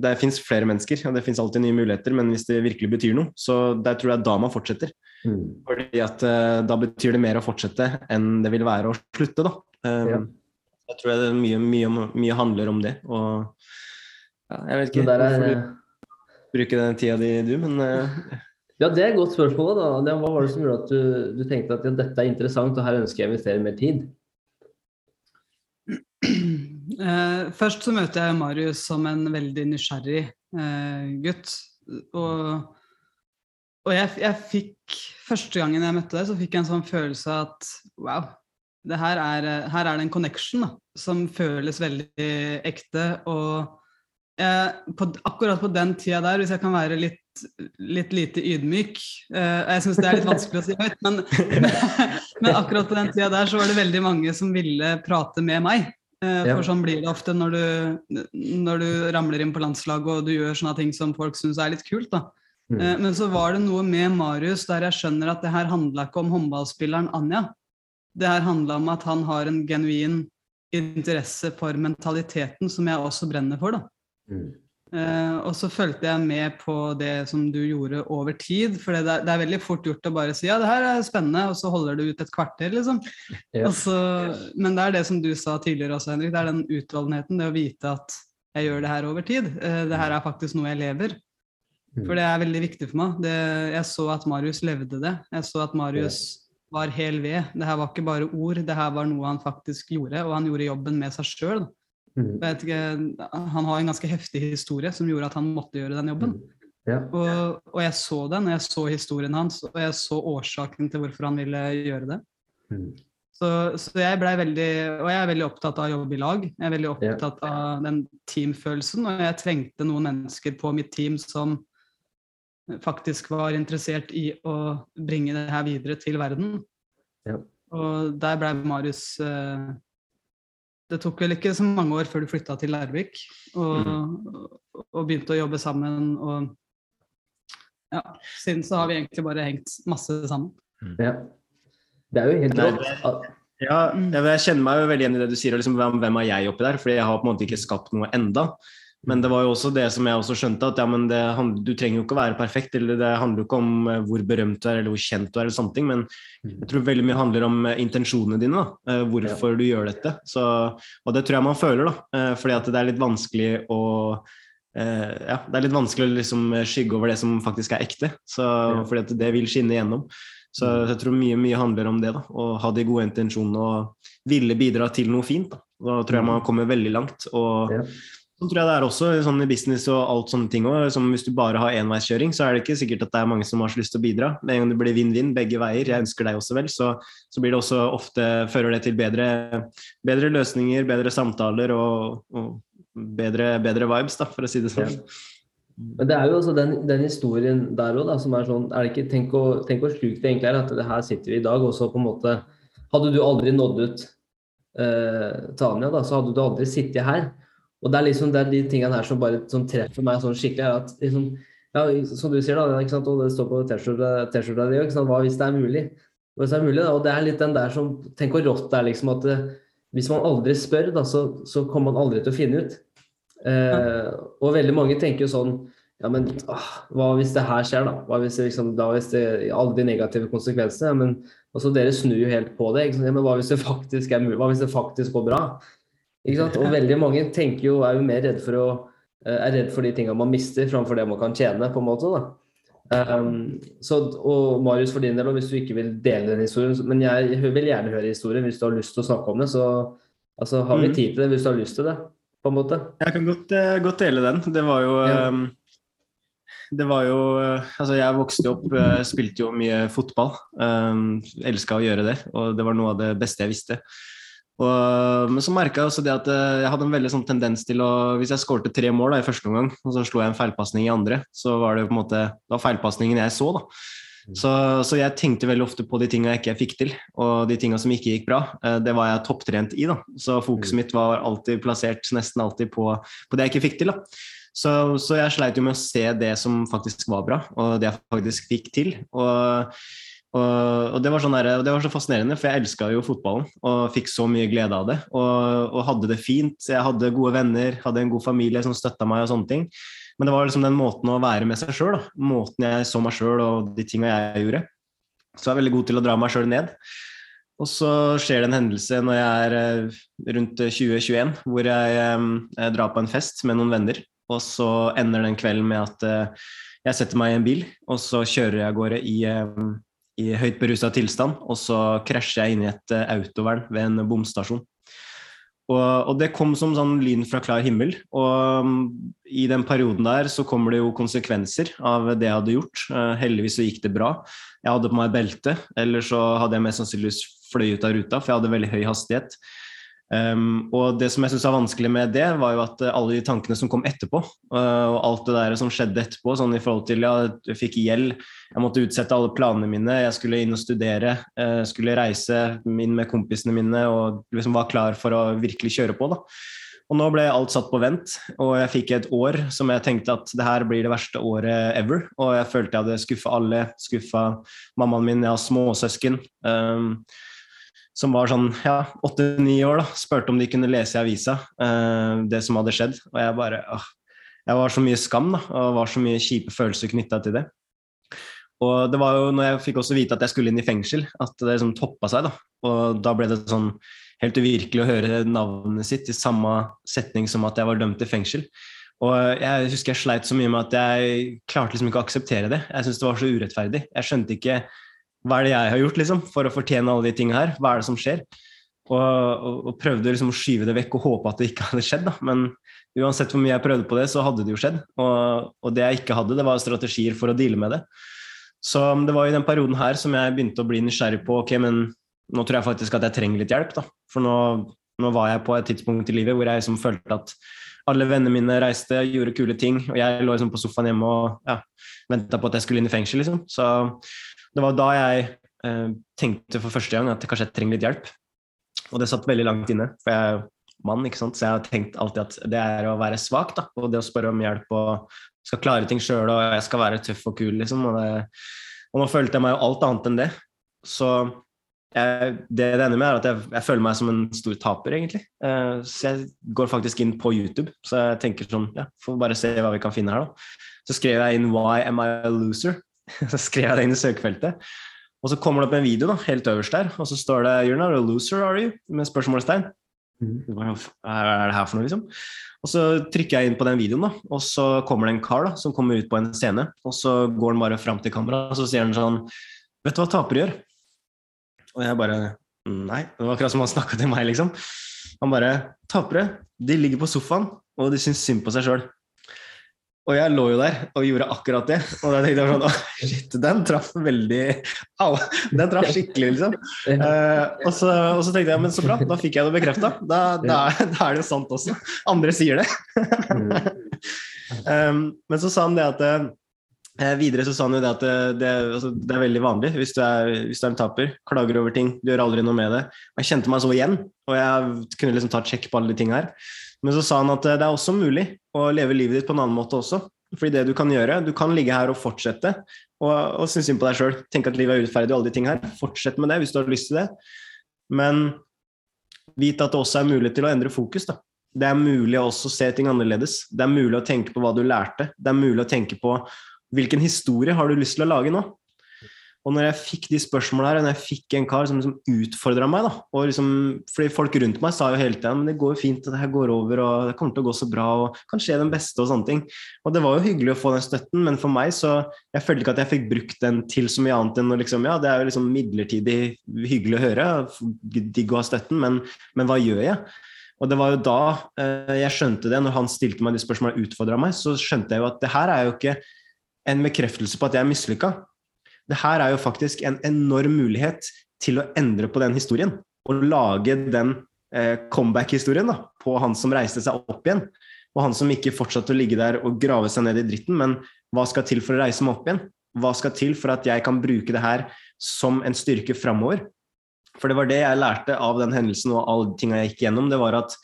det fins flere mennesker, og det fins alltid nye muligheter, men hvis det virkelig betyr noe, så der tror jeg da man fortsetter. Mm. Fordi at eh, da betyr det mer å fortsette enn det vil være å slutte, da. Um, Ja. Jeg tror det er mye, mye, mye handler om det. Og ja, jeg vet ikke er, hvorfor du bruker den tida di, du, men eh, <laughs> ja, det er et godt spørsmål. da. Hva var det som gjorde at du, du tenkte at ja, dette er interessant, og her ønsker jeg å investere mer tid? Uh, <clears throat> først så møter jeg Marius som en veldig nysgjerrig uh, gutt. Og, og jeg, jeg fikk Første gangen jeg møtte deg, så fikk jeg en sånn følelse av at wow, det her er, her er det en connection da, som føles veldig ekte. Og jeg, på, akkurat på den tida der, hvis jeg kan være litt, litt lite ydmyk eh, Jeg syns det er litt vanskelig å si høyt, men, <laughs> men akkurat på den tida der så var det veldig mange som ville prate med meg. Eh, For sånn blir det ofte når du, når du ramler inn på landslaget og du gjør sånne ting som folk syns er litt kult. da. Mm. Eh, Men så var det noe med Marius der jeg skjønner at det her handla ikke om håndballspilleren Anja. Det her handla om at han har en genuin interesse for mentaliteten som jeg også brenner for. da. Mm. Uh, og så fulgte jeg med på det som du gjorde over tid. For det er, det er, veldig fort gjort å bare si ja, det her er spennende, og så holder du ut et kvarter, liksom. Ja. Så, men det er det som du sa tidligere også, Henrik. Det er den utholdenheten, det å vite at jeg gjør det her over tid. Uh, det her er faktisk noe jeg lever. Mm. For det er veldig viktig for meg. Det, jeg så at Marius levde det. Jeg så at Marius var hel ved. Det her var ikke bare ord, det her var noe han faktisk gjorde, og han gjorde jobben med seg sjøl. Mm. Ikke, han har en ganske heftig historie som gjorde at han måtte gjøre den jobben. Mm. Ja. Og, og, jeg så den, jeg så historien hans, og jeg så årsaken til hvorfor han ville gjøre det. Mm. Så, så, jeg blei veldig Og jeg er veldig opptatt av å jobbe i lag. Jeg er veldig opptatt ja. av den teamfølelsen, og jeg trengte noen mennesker på mitt team som faktisk var interessert i å bringe det her videre til verden. Ja. Og der blei Marius eh, det tok vel ikke så mange år før du flytta til Larvik og, mm. og, begynte å jobbe sammen. Og ja, siden så har vi egentlig bare hengt masse sammen. Mm. Ja. Det er jo helt rått. Ja, jeg kjenner meg jo veldig igjen i det du sier. Liksom, hvem er jeg oppi der? Fordi jeg har på en måte ikke skapt noe enda. Men det var jo også det som jeg også skjønte, at ja, men det, du trenger jo ikke å være perfekt. eller Det handler jo ikke om eh, hvor berømt du er eller hvor kjent du er, eller sånne ting, men mm. jeg tror veldig mye handler om eh, intensjonene dine. da, eh, Hvorfor du gjør dette. Så, og det tror jeg man føler, da, fordi at det er litt vanskelig å ja, Det er litt vanskelig å liksom skygge over det som faktisk er ekte, så, fordi at det vil skinne igjennom. Så mm. jeg tror mye, mye handler om det. da, Å ha de gode intensjonene og ville bidra til noe fint. Da, da tror jeg mm. man kommer veldig langt. og. Sånn tror jeg det er også sånn i business og alt sånne ting òg. Hvis du bare har enveiskjøring, så er det ikke sikkert at det er mange som har så lyst til å bidra. Med en gang det blir vinn-vinn begge veier, jeg ønsker deg også vel, så, så, blir det også ofte fører det til bedre, bedre løsninger, bedre samtaler og, og bedre, bedre, vibes, da, for å si det sånn. Men det er jo også den, den historien der òg, som er sånn er ikke, Tenk hvor sjukt det egentlig er at det her sitter vi i dag, og så på en måte Hadde du aldri nådd ut, eh, Tanja, da, så hadde du aldri sittet her. Og det er liksom det er de tingene her som bare som treffer meg sånn skikkelig. at liksom, ja, Som du sier, da, ikke sant? og det står på T-skjorta di hva hvis det er mulig? Hvis det er mulig, da, og det er litt den der som Tenk hvor rått det er liksom at det, hvis man aldri spør, da, så, så kommer man aldri til å finne ut. Eh, og veldig mange tenker jo sånn ja, men åh, hva hvis det her skjer, da? Hva hvis det, liksom, da hvis det, alle de negative konsekvensene? Ja, men altså, Dere snur jo helt på det. Ja, men hva hvis det faktisk er mulig? Hva hvis det faktisk går bra? Og veldig mange tenker jo, er jo mer redd for, å, eh, er redd for de tingene man mister, framfor det man kan tjene. på en måte da. Um, så, og Marius, for din del, hvis du ikke vil dele den historien Men jeg vil gjerne høre historien hvis du har lyst til å snakke om det. Så altså, har vi mm. tid til det hvis du har lyst til det. på en måte. Jeg kan godt, uh, godt dele den. Det var jo ja. um, det var jo uh, Altså, jeg vokste opp, spilte jo mye fotball. Um, Elska å gjøre det, og det var noe av det beste jeg visste. Og, men så merka jeg også det at eh, jeg hadde en veldig sånn tendens til å Hvis jeg skårte tre mål da, i første omgang, og så slo jeg en feilpasning i andre, så var det på en måte da feilpasningen jeg så. da. Mm. Så, så, jeg tenkte veldig ofte på de tinga jeg ikke fikk til, og de tinga som ikke gikk bra. Eh, det var jeg topptrent i, da. Så fokuset mm. mitt var alltid plassert nesten alltid på, på det jeg ikke fikk til. da. Så, så jeg sleit jo med å se det som faktisk var bra, og det jeg faktisk fikk til. Og og, og, det, sånn der, det var så fascinerende, for jeg elska jo fotballen og fikk så mye glede av det. Og, og, hadde det fint. Jeg hadde gode venner, hadde en god familie som støtta meg og sånne ting. Men det var liksom den måten å være med seg sjøl, måten jeg så meg sjøl og de tinga jeg gjorde. Så jeg er veldig god til å dra meg sjøl ned. Og så skjer det en hendelse når jeg er eh, rundt 2021, hvor jeg, eh, jeg drar på en fest med noen venner. Og så ender den kvelden med at eh, jeg setter meg i en bil, og så kjører jeg av gårde i i høyt berusa tilstand, og så krasjer jeg inn i et uh, autovern ved en bomstasjon. Og, og, det kom som sånn lyn fra klar himmel. Og um, i den perioden der så kommer det jo konsekvenser av det jeg hadde gjort. Uh, heldigvis så gikk det bra. Jeg hadde på meg belte, eller så hadde jeg mest sannsynligvis fløy ut av ruta, for jeg hadde veldig høy hastighet. Um, og det som jeg syns var vanskelig med det, var jo at uh, alle de tankene som kom etterpå, uh, og alt det der som skjedde etterpå, sånn i forhold til ja, jeg fikk gjeld, jeg måtte utsette alle planene mine, jeg skulle inn og studere, uh, skulle reise inn med kompisene mine og liksom var klar for å virkelig kjøre på. da. Og nå ble alt satt på vent, og jeg fikk et år som jeg tenkte at det her blir det verste året ever. Og jeg følte jeg hadde skuffa alle, skuffa mammaen min, jeg har småsøsken. Um, som var sånn ja, åtte-ni år, da, spurte om de kunne lese i avisa eh, det som hadde skjedd. Og jeg bare åh, jeg var så mye skam da, og var så mye kjipe følelser knytta til det. Og det var jo når jeg fikk også vite at jeg skulle inn i fengsel, at det liksom toppa seg. da. Og da ble det sånn helt uvirkelig å høre navnet sitt i samme setning som at jeg var dømt til fengsel. Og jeg husker jeg sleit så mye med at jeg klarte liksom ikke å akseptere det. Jeg syntes det var så urettferdig. Jeg skjønte ikke hva er det jeg har gjort liksom, for å fortjene alle de tingene her. Hva er det som skjer? Og, og, og prøvde liksom å skyve det vekk og håpe at det ikke hadde skjedd. Da. Men uansett hvor mye jeg prøvde på det, så hadde det jo skjedd. Og, og det jeg ikke hadde, det var strategier for å deale med det. Så det var i den perioden her som jeg begynte å bli nysgjerrig på ok, men nå tror jeg faktisk at jeg trenger litt hjelp. da. For nå, nå var jeg på et tidspunkt i livet hvor jeg liksom følte at alle vennene mine reiste, gjorde kule ting, og jeg lå liksom på sofaen hjemme og ja, venta på at jeg skulle inn i fengsel. liksom. Så det var da jeg eh, tenkte for første gang at kanskje jeg trenger litt hjelp. Og det satt veldig langt inne, for jeg er mann, ikke sant? så jeg har tenkt alltid at det er å være svak, da, og det å spørre om hjelp og skal klare ting sjøl, og jeg skal være tøff og kul, liksom. Og, det, og nå følte jeg meg jo alt annet enn det. Så jeg, det det ender med, er at jeg, jeg, føler meg som en stor taper, egentlig. Uh, så jeg går faktisk inn på YouTube, så jeg tenker sånn Ja, får bare se hva vi kan finne her, da. Så skrev jeg inn 'Why am I a loser?' <laughs> så skrev jeg det inn i søkefeltet. Og så kommer det opp en video da, helt øverst der, og så står det 'You're not a loser, are you?' med spørsmålstegn. Mm. Hva er det her for noe, liksom? Og så trykker jeg inn på den videoen, da, og så kommer det en kar da, som kommer ut på en scene. Og så går han bare fram til kameraet og så sier han sånn Vet du hva tapere gjør? Og jeg bare Nei. Det var akkurat som han snakka til meg, liksom. Han bare Tapere, de ligger på sofaen, og de syns synd på seg sjøl. Og jeg lå jo der og gjorde akkurat det. Og da tenkte jeg sånn Å, shit, den traff veldig Au! Den traff skikkelig, liksom. Uh, og, så, og, så, tenkte jeg men så bra, da fikk jeg det bekrefta. Da, da, da, er det jo sant også. Andre sier det. <laughs> um, men så sa han det at uh, Videre så sa han jo det at det, det, altså, det er veldig vanlig hvis du, er, hvis du, er, en taper. Klager over ting, du gjør aldri noe med det. Og jeg kjente meg så igjen, og jeg kunne liksom ta sjekk på alle de tingene her. Men så sa han at det er også mulig å leve livet ditt på en annen måte også. Fordi det du kan gjøre, du kan ligge her og fortsette og, og synes synd på deg sjøl. Tenke at livet er urettferdig og alle de ting her. Fortsett med det hvis du har lyst til det. Men vit at det også er mulig til å endre fokus. da. Det er mulig å også se ting annerledes. Det er mulig å tenke på hva du lærte. Det er mulig å tenke på hvilken historie har du lyst til å lage nå. Og når jeg fikk de spørsmålene her, og når jeg fikk en kar som liksom utfordra meg da, og liksom, fordi Folk rundt meg sa jo hele tida men det går jo fint, og det her går over, og det kommer til å gå så bra, og kan skje den beste, og sånne ting. Og det var jo hyggelig å få den støtten, men for meg så Jeg følte ikke at jeg fikk brukt den til så mye annet enn å liksom Ja, det er jo liksom midlertidig hyggelig å høre, digg å ha støtten, men, men hva gjør jeg? Og det var jo da eh, jeg skjønte det, når han stilte meg de spørsmålene og utfordra meg, så skjønte jeg jo at det her er jo ikke en bekreftelse på at jeg er mislykka det her er jo faktisk en enorm mulighet til å endre på den historien. Og lage den eh, comeback-historien på han som reiste seg opp igjen. Og han som ikke fortsatte å ligge der og grave seg ned i dritten, men hva skal til for å reise meg opp igjen? Hva skal til for at jeg kan bruke det her som en styrke framover? For det var det jeg lærte av den hendelsen og alle tinga jeg gikk gjennom. Det var at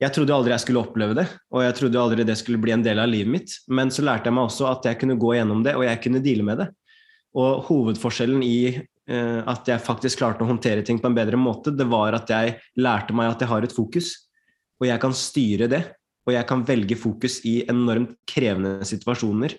jeg trodde aldri jeg skulle oppleve det, og jeg trodde aldri det skulle bli en del av livet mitt. Men så lærte jeg meg også at jeg kunne gå gjennom det, og jeg kunne deale med det. Og hovedforskjellen i eh, at jeg faktisk klarte å håndtere ting på en bedre måte, det var at jeg lærte meg at jeg har et fokus, og jeg kan styre det. Og jeg kan velge fokus i enormt krevende situasjoner.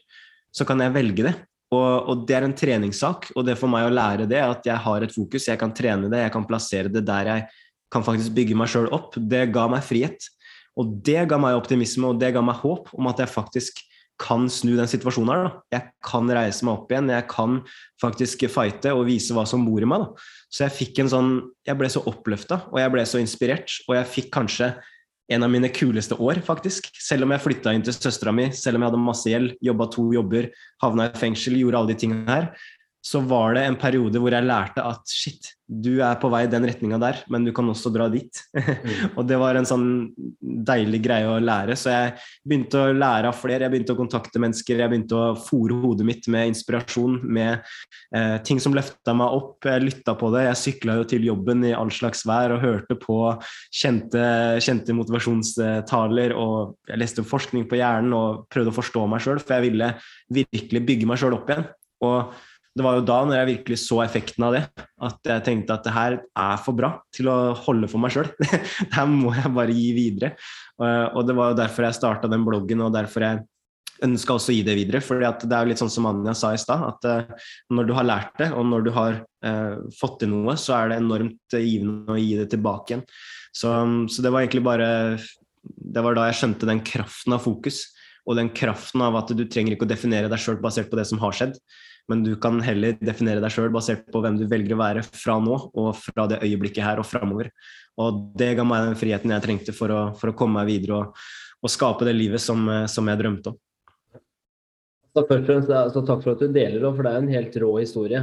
Så kan jeg velge det. Og, og, det er en treningssak, og det for meg å lære det, at jeg har et fokus, jeg kan trene det, jeg kan plassere det der jeg kan faktisk bygge meg sjøl opp, det ga meg frihet. Og det ga meg optimisme, og det ga meg håp om at jeg faktisk kan snu den situasjonen her. Da. Jeg kan reise meg opp igjen, jeg kan faktisk fighte og vise hva som bor i meg. Da. Så jeg fikk en sånn Jeg ble så oppløfta, og jeg ble så inspirert, og jeg fikk kanskje en av mine kuleste år, faktisk. Selv om jeg flytta inn til søstera mi, selv om jeg hadde masse gjeld, jobba to jobber, havna i fengsel, gjorde alle de tingene her, så var det en periode hvor jeg lærte at shit, du er på vei i den retninga der, men du kan også dra dit. Mm. <laughs> og det var en sånn deilig greie å lære. Så jeg begynte å lære av flere, jeg begynte å kontakte mennesker, jeg begynte å fòre hodet mitt med inspirasjon, med eh, ting som løfta meg opp. Jeg lytta på det. Jeg sykla jo til jobben i all slags vær og hørte på kjente, kjente motivasjonstaler, og jeg leste forskning på hjernen og prøvde å forstå meg sjøl, for jeg ville virkelig bygge meg sjøl opp igjen. Og det var jo da når jeg virkelig så effekten av det, at jeg tenkte at det her er for bra til å holde for meg sjøl. <laughs> det her må jeg bare gi videre. Og det var jo derfor jeg starta den bloggen, og derfor jeg ønska også å gi det videre. for det er jo litt sånn som Anja sa i stad, at uh, når du har lært det, og når du har uh, fått til noe, så er det enormt givende å gi det tilbake igjen. Så, så, det var egentlig bare Det var da jeg skjønte den kraften av fokus, og den kraften av at du trenger ikke å definere deg sjøl basert på det som har skjedd, men du kan heller definere deg sjøl basert på hvem du velger å være fra nå og fra det øyeblikket her og framover. Og det ga meg den friheten jeg trengte for å, for å komme meg videre og, og skape det livet som, som jeg drømte om. Så først og fremst, altså, Takk for at du deler det, for det er en helt rå historie.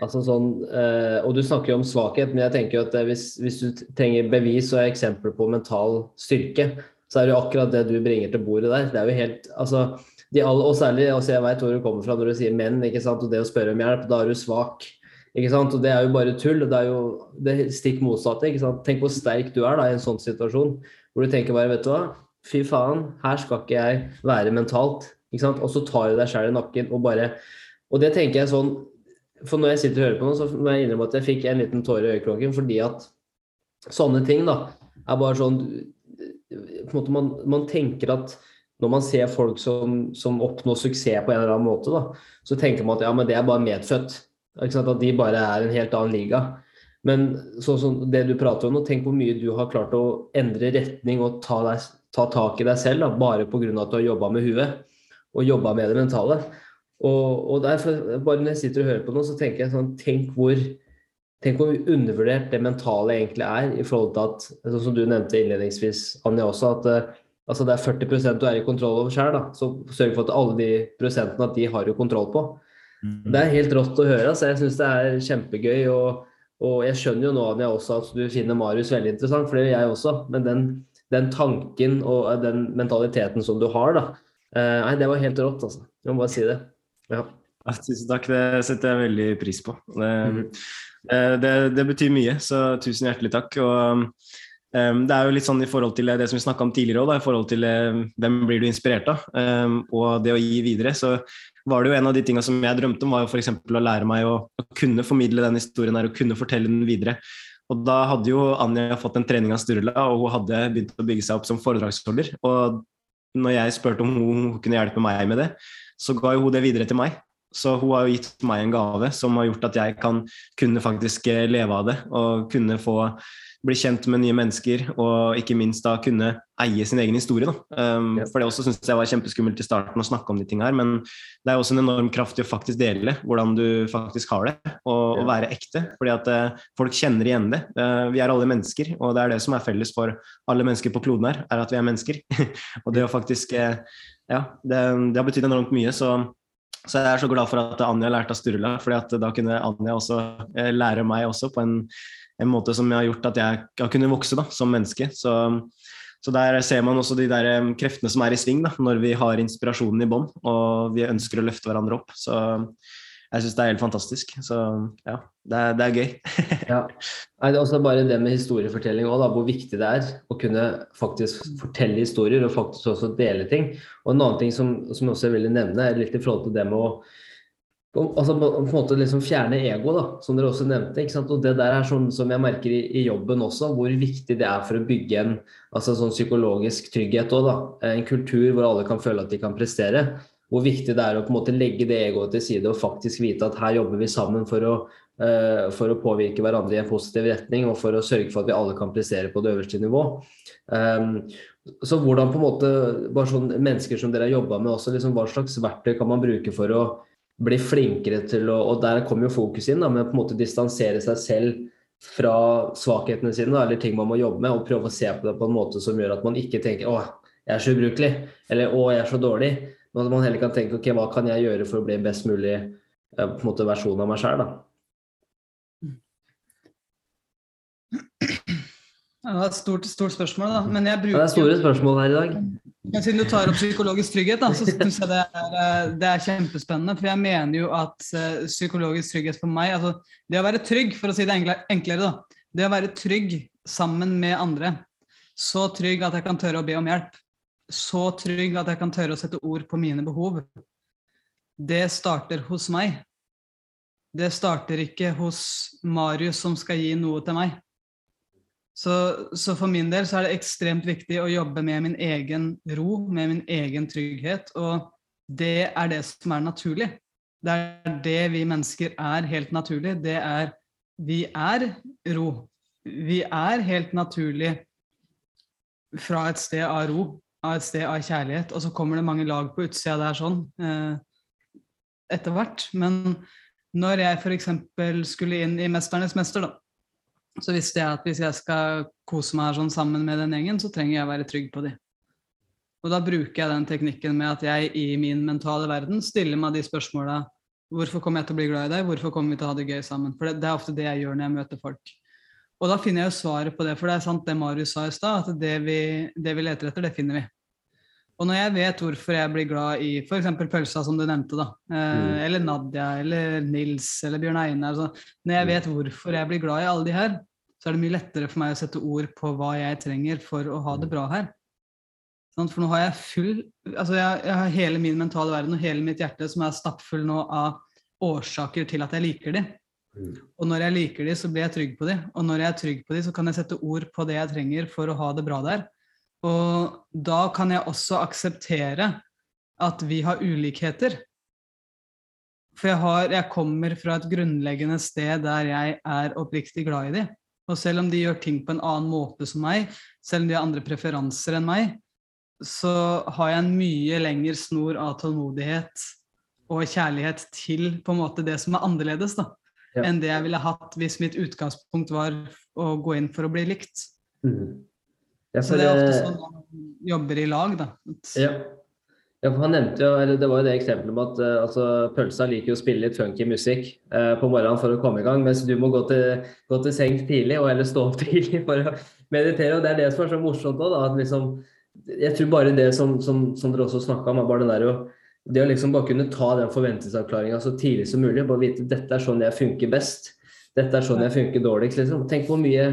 Altså sånn, eh, og Du snakker jo om svakhet, men jeg tenker jo at hvis, hvis, du trenger bevis og eksempler på mental styrke, så er det jo akkurat det du bringer til bordet der. Det er jo helt, altså, alle, og særlig, altså Jeg vet hvor du kommer fra når du sier menn, ikke sant, og det å spørre om hjelp. Da er du svak. ikke sant, og Det er jo bare tull. Det er jo det stikk motsatte. ikke sant, Tenk hvor sterk du er da i en sånn situasjon, hvor du tenker bare, vet du hva, fy faen, her skal ikke jeg være mentalt. Ikke sant? Og så tar du deg sjøl i nakken og bare Og det tenker jeg sånn For når jeg sitter og hører på noe, så må jeg innrømme at jeg fikk en liten tåre i øyekroken fordi at sånne ting da er bare sånn på en måte man, man tenker at når man ser folk som, som, oppnår suksess på en eller annen måte, da, så tenker man at ja, men det er bare medfødt. At de bare er en helt annen liga. Men sånn som det du prater om nå, tenk hvor mye du har klart å endre retning og ta, deg, ta tak i deg selv da, bare pga. at du har jobba med huet og jobba med det mentale. Og, og derfor, bare når jeg sitter og hører på noe, så tenker jeg sånn Tenk hvor, tenk hvor undervurdert det mentale egentlig er i forhold til at, sånn som du nevnte innledningsvis, Anja også, at uh, altså det er 40% du er i kontroll over sjøl. Så sørg for at alle de prosentene at de har du kontroll på. Mm. Det er helt rått å høre. altså Jeg syns det er kjempegøy. Og, og, jeg skjønner jo nå Anja også at du finner Marius veldig interessant, for det gjør jeg også. Men den, den tanken og den mentaliteten som du har, da, Uh, nei, det var helt rått, altså. Jeg må bare si det. Ja. Ja, tusen takk, det setter jeg veldig pris på. Det, mm. det, det, betyr mye, så tusen hjertelig takk. Og um, Det er jo litt sånn i forhold til det som vi snakka om tidligere òg, i forhold til uh, hvem blir du inspirert av, um, og det å gi videre. Så var det jo en av de tinga som jeg drømte om, var jo f.eks. å lære meg å, å, kunne formidle den historien her og kunne fortelle den videre. Og da hadde jo Anja fått en trening av Sturla, og hun hadde begynt å bygge seg opp som foredragsholder. Og når jeg spurte om hun kunne hjelpe meg med det, så ga hun det videre til meg. Så hun har jo gitt meg en gave som har gjort at jeg kan kunne faktisk eh, leve av det og kunne få bli kjent med nye mennesker og ikke minst da kunne eie sin egen historie. Um, ja. For det også syns jeg var kjempeskummelt i starten å snakke om de tingene her, men det er også en enorm kraft i å faktisk dele hvordan du faktisk har det, og, og være ekte. Fordi at uh, folk kjenner igjen det. Uh, vi er alle mennesker, og det er det som er felles for alle mennesker på kloden her, er at vi er mennesker. <laughs> og det å faktisk uh, Ja, det, det har betydd enormt mye. så så jeg er så glad for at Anja lærte av Sturla, for da kunne Anja også lære meg også på en en måte som har gjort at jeg har kunnet vokse da, som menneske. Så, så, der ser man også de der kreftene som er i sving da, når vi har inspirasjonen i bånn og vi ønsker å løfte hverandre opp. Så jeg syns det er helt fantastisk. Så ja, det er, det er gøy. <laughs> ja. Det er også bare det med historiefortelling òg, hvor viktig det er å kunne faktisk fortelle historier og faktisk også dele ting. Og en annen ting som, som jeg også vil nevne, er litt i forhold til det med å altså på en måte liksom fjerne ego, da, som dere også nevnte. Og Det der er sånn som jeg merker i, i, jobben også, hvor viktig det er for å bygge en altså sånn psykologisk trygghet også, da. En kultur hvor alle kan føle at de kan prestere. Hvor viktig det er å på en måte legge det egoet til side og faktisk vite at her jobber vi sammen for å, uh, for å påvirke hverandre i en positiv retning og for å sørge for at vi alle kan prestere på det øverste nivå. Um, så hvordan på en måte, bare sånn mennesker som dere har jobba med også, liksom, hva slags verktøy kan man bruke for å bli flinkere til å Og der kommer jo fokus inn, da, med å på en måte distansere seg selv fra svakhetene sine, eller ting man må jobbe med, og prøve å se på det på en måte som gjør at man ikke tenker 'Å, jeg er så ubrukelig', eller 'Å, jeg er så dårlig'. Men at man heller kan tenke 'Ok, hva kan jeg gjøre for å bli en best mulig eh, på en måte versjon av meg sjøl', da. Det er et stort, stort spørsmål, da. Men jeg bruker Det er store spørsmål her i dag. Men siden du tar opp psykologisk trygghet, da, så syns jeg det er, eh, det er, kjempespennende. For jeg mener jo at uh, psykologisk trygghet for meg altså Det å være trygg, for å si det enklere, da. Det å være trygg sammen med andre. Så trygg at jeg kan tørre å be om hjelp. Så trygg at jeg kan tørre å sette ord på mine behov. Det starter hos meg. det starter ikke hos Marius som skal gi noe til meg. Så, så, for min del så er det ekstremt viktig å jobbe med min egen ro, med min egen trygghet. Og det er det som er naturlig. Det er det vi mennesker er helt naturlig. Det er Vi er ro. Vi er helt naturlig fra et sted av ro, av et sted av kjærlighet. Og så kommer det mange lag på utsida der sånn eh, etter hvert. Men når jeg f.eks. skulle inn i 'Mesternes mester', da, så visste jeg at hvis jeg skal kose meg sånn sammen med den gjengen, så trenger jeg å være trygg på de. Og da bruker jeg den teknikken med at jeg i min mentale verden stiller meg de spørsmåla Hvorfor kommer jeg til å bli glad i deg? Hvorfor kommer vi til å ha det gøy sammen? For det, det er ofte det jeg gjør når jeg møter folk. Og da finner jeg jo svaret på det, for det er sant det Marius sa i stad, at det vi, det vi leter etter, det finner vi. Og når jeg vet hvorfor jeg blir glad i f.eks. pølsa, som du nevnte, da, eh, mm. eller Nadia, eller Nils, eller Bjørn Einar altså, Når jeg mm. vet hvorfor jeg blir glad i alle de her, så er det mye lettere for meg å sette ord på hva jeg trenger for å ha det bra her. Sånn, for nå har jeg full Altså, jeg, jeg, har hele min mentale verden og hele mitt hjerte som er stappfull nå av årsaker til at jeg liker de. Mm. Og når jeg liker de, så blir jeg trygg på de. Og når jeg er trygg på de, så kan jeg sette ord på det jeg trenger for å ha det bra der. Og da kan jeg også akseptere at vi har ulikheter. For jeg, har, jeg, kommer fra et grunnleggende sted der jeg er oppriktig glad i dem. Og selv om de gjør ting på en annen måte som meg, selv om de har andre preferanser enn meg, så har jeg en mye lengre snor av tålmodighet og kjærlighet til på en måte det som er annerledes, da, ja. enn det jeg ville hatt hvis mitt utgangspunkt var å gå inn for å bli likt. Mm. Ja, så det er ofte sånn man jobber i lag, da. Ja. ja. for han nevnte jo, eller Det var jo det eksempelet med at uh, altså, pølsa liker å spille litt funky musikk uh, på morgenen for å komme i gang, mens du må gå til, gå til sengs tidlig og eller stå opp <laughs> tidlig for å meditere. og Det er det som er så morsomt òg. Liksom, jeg tror bare det som, som, som dere også snakka om, er bare det der å det å liksom bare kunne ta den forventningsavklaringa så tidlig som mulig. Bare vite dette er sånn jeg funker best. Dette er sånn jeg funker dårligst. Liksom. Tenk hvor mye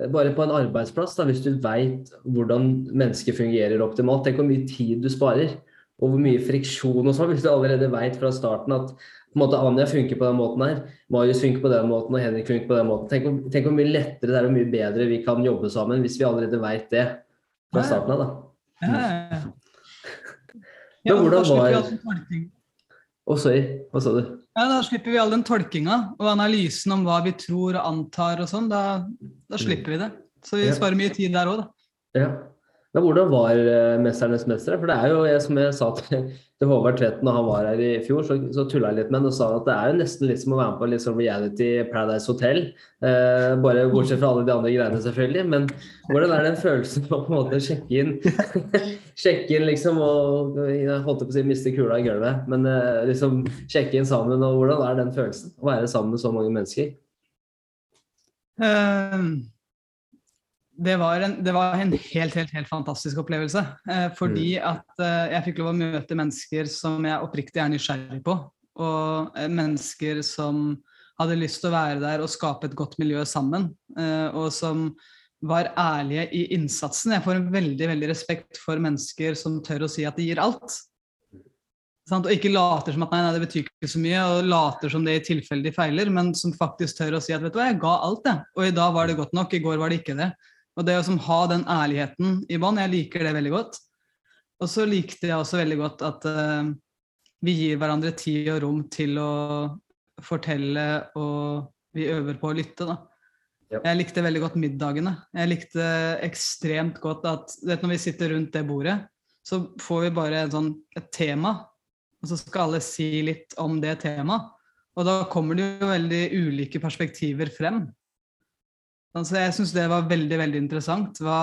Eh, bare på en arbeidsplass, da, hvis du veit hvordan mennesker fungerer optimalt, tenk hvor mye tid du sparer. Og hvor mye friksjon og sånn, hvis du allerede veit fra starten at på en måte Anja funker på den måten her, Marius funker på den måten og Henrik funker på den måten. Tenk, hvor, tenk hvor mye lettere det er og mye bedre vi kan jobbe sammen hvis vi allerede veit det fra starten av. da. Ja, ja, ja. Men hvordan var Å, sorry. Hva sa du? Ja, Da slipper vi all den tolkinga og analysen om hva vi tror og antar og sånn. Da, da, slipper vi det. Så vi sparer mye tid der òg, da. Ja. Men hvordan var uh, 'Mesternes mestere'? For det er jo, jeg, som jeg sa til, <laughs> til Håvard Tvetten da han var her i fjor, så, så tulla jeg litt med ham og sa at det er jo nesten litt som å være med på litt sånn reality Paradise Hotel. Uh, bare bortsett fra alle de andre greiene, selvfølgelig. Men hvordan er den følelsen å på en måte sjekke inn <laughs> Sjekke inn liksom og Jeg holdt på å si miste kula i gulvet, men uh, liksom sjekke inn sammen. Og hvordan er den følelsen? Å være sammen med så mange mennesker? Uh det var, en, det var en, helt, helt, helt fantastisk opplevelse. Eh, fordi mm. at eh, jeg fikk lov å møte mennesker som jeg oppriktig er nysgjerrig på. Og eh, mennesker som hadde lyst til å være der og skape et godt miljø sammen. Eh, og som var ærlige i innsatsen. Jeg får en veldig veldig respekt for mennesker som tør å si at de gir alt. Og ikke later som at nei, nei, det betyr ikke så mye, og later som det i tilfelle de feiler, men som faktisk tør å si at vet du hva, jeg ga alt, jeg. Og i dag var det godt nok, i går var det ikke det. Og det å ha den ærligheten i bånn, jeg liker det veldig godt. Og så likte jeg også veldig godt at uh, vi gir hverandre tid og rom til å fortelle, og vi øver på å lytte, da. Ja. Jeg likte veldig godt middagene. Jeg likte ekstremt godt at vet, når vi sitter rundt det bordet, så får vi bare sånn, et tema, og så skal alle si litt om det temaet. Og da kommer det jo veldig ulike perspektiver frem. Altså, jeg syns det var veldig veldig interessant. Hva,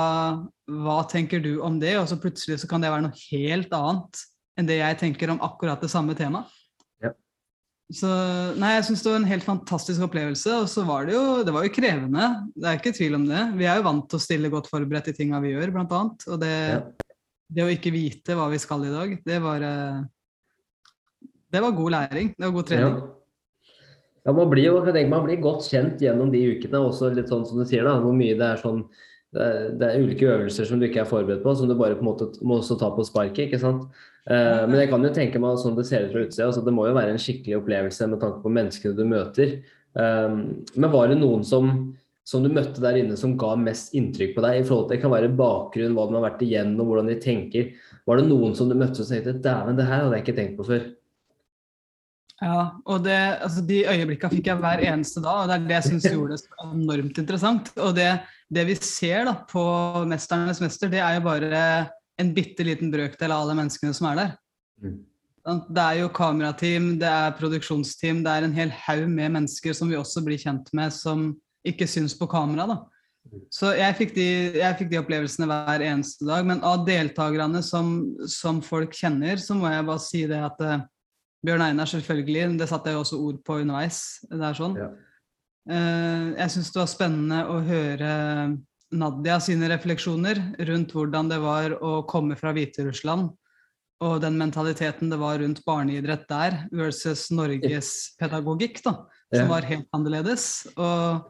hva, tenker du om det? Og så plutselig så kan det være noe helt annet enn det jeg tenker om akkurat det samme temaet. Så nei, jeg syns det var en helt fantastisk opplevelse. Og så var det jo det var jo krevende. Det er ikke tvil om det. Vi er jo vant til å stille godt forberedt i tinga vi gjør, blant annet. Og det, ja. det, å ikke vite hva vi skal i dag, det var eh, Det var god læring. Det var god trening. Ja. Ja, man blir jo man blir godt kjent gjennom de ukene. Også litt sånn som du sier da, Hvor mye det er sånn det er, det er, ulike øvelser som du ikke er forberedt på, som du bare på en måte må også ta på sparket. ikke sant? Uh, men jeg kan jo tenke meg sånn det ser ut fra utsida. Altså, det må jo være en skikkelig opplevelse med tanke på menneskene du møter. Um, men var det noen som, som, du møtte der inne som ga mest inntrykk på deg? i forhold til Det kan være bakgrunn, hva de har vært igjennom, hvordan de tenker. Var det noen som du møtte som tenkte dæven, det her hadde jeg ikke tenkt på før? Ja, og det, altså de øyeblikkene fikk jeg hver eneste dag, og det er det jeg syns gjorde det så enormt interessant. Og det, det, vi ser da på 'Mesternes mester', det er jo bare en bitte liten brøkdel av alle menneskene som er der. Mm. Det er jo kamerateam, det er produksjonsteam, det er en hel haug med mennesker som vi også blir kjent med, som ikke syns på kamera. da. Så jeg fikk, de, jeg fikk de opplevelsene hver eneste dag. Men av deltakerne som, som folk kjenner, så må jeg bare si det at uh, Bjørn Einar, selvfølgelig. Det satte jeg også ord på underveis. Det er sånn. Ja. Uh, jeg syns det var spennende å høre Nadia sine refleksjoner rundt hvordan det var å komme fra Hviterussland og den mentaliteten det var rundt barneidrett der versus Norges pedagogikk, da, som var helt annerledes. Og,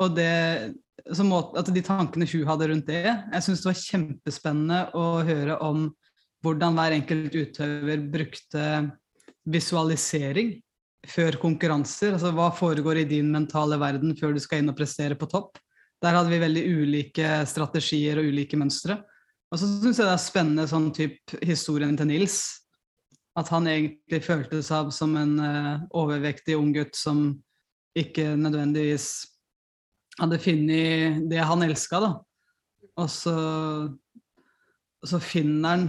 og det, må, at de tankene hun hadde rundt det Jeg syns det var kjempespennende å høre om hvordan hver enkelt utøver brukte visualisering før konkurranser. Altså hva foregår i din mentale verden før du skal inn og prestere på topp. Der hadde vi veldig ulike strategier og ulike mønstre. Og så syns jeg det er spennende sånn type historien til Nils. At han egentlig følte seg som en uh, overvektig ung gutt som ikke nødvendigvis hadde funnet det han elska, da. Og så, og så finner han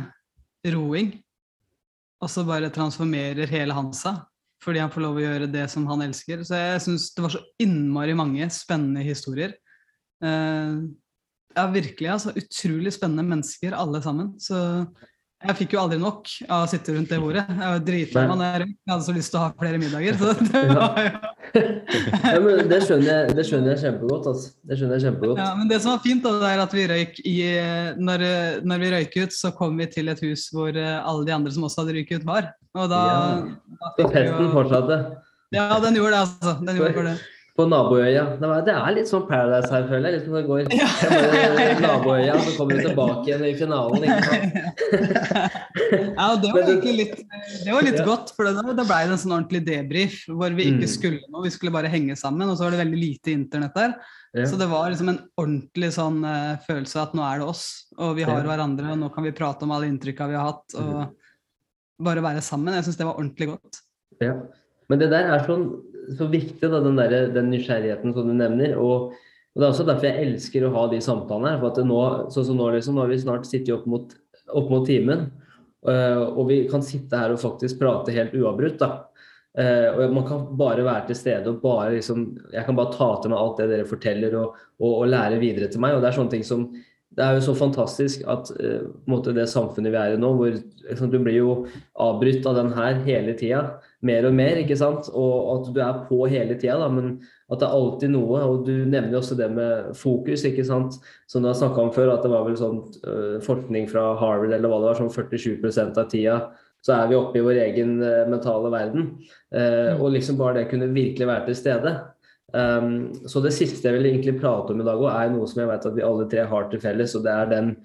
roing og så bare transformerer hele han seg fordi han får lov å gjøre det som han elsker. Så jeg syns det var så innmari mange spennende historier. Uh, ja, virkelig. altså Utrolig spennende mennesker, alle sammen. Så jeg fikk jo aldri nok av å sitte rundt det bordet. Jeg var dritlei jeg hadde så lyst til å ha flere middager. Så <laughs> det var jo ja, men det skjønner, jeg, det skjønner jeg kjempegodt. Altså. Det skjønner jeg kjempegodt. Ja, men det som var fint, da, det er at vi røyk i når, når, vi røyk ut, så kom vi til et hus hvor alle de andre som også hadde røyket ut, var. Og da, ja. da Så festen fortsatte? Ja, den gjorde det, altså. Den gjorde det på naboøya. Det er litt sånn Paradise her, føler jeg. Litt som det går ja. naboøya, så kommer du tilbake igjen i finalen. <laughs> ja, og det var egentlig litt, det var litt ja. godt, for da, da ble det en sånn ordentlig debrief hvor vi ikke mm. skulle noe. Vi skulle bare henge sammen, og så var det veldig lite internett der. Ja. Så det var liksom en ordentlig sånn uh, følelse at nå er det oss, og vi har hverandre, og nå kan vi prate om alle inntrykka vi har hatt, og mm. bare være sammen. Jeg syns det var ordentlig godt. Ja. Men det der er sånn så viktig, da, den, der, den nysgjerrigheten som du nevner. Og, og, Det er også derfor jeg elsker å ha de samtalene her. for nå, sånn som nå, liksom, nå har vi snart sittet opp mot, opp mot timen. Uh, og vi kan sitte her og faktisk prate helt uavbrutt. da. Uh, og Man kan bare være til stede og bare liksom, jeg kan bare ta til meg alt det dere forteller og, og, og lære videre til meg. og det er sånne ting som det er jo så fantastisk at uh, det samfunnet vi er i nå, hvor liksom, du blir jo avbrutt av den her hele tida, mer og mer, ikke sant. Og at du er på hele tida, men at det er alltid noe. Og du nevner jo også det med fokus, ikke sant. Som du har snakka om før, at det var vel sånn uh, forskning fra Harvard eller hva det var, sånn 47% av tida så er vi oppe i vår egen uh, mentale verden. Uh, og liksom bare det kunne virkelig være til stede. Um, så det siste jeg vil egentlig prate om i dag, også, er noe som jeg vet at vi alle tre har til felles. og det er den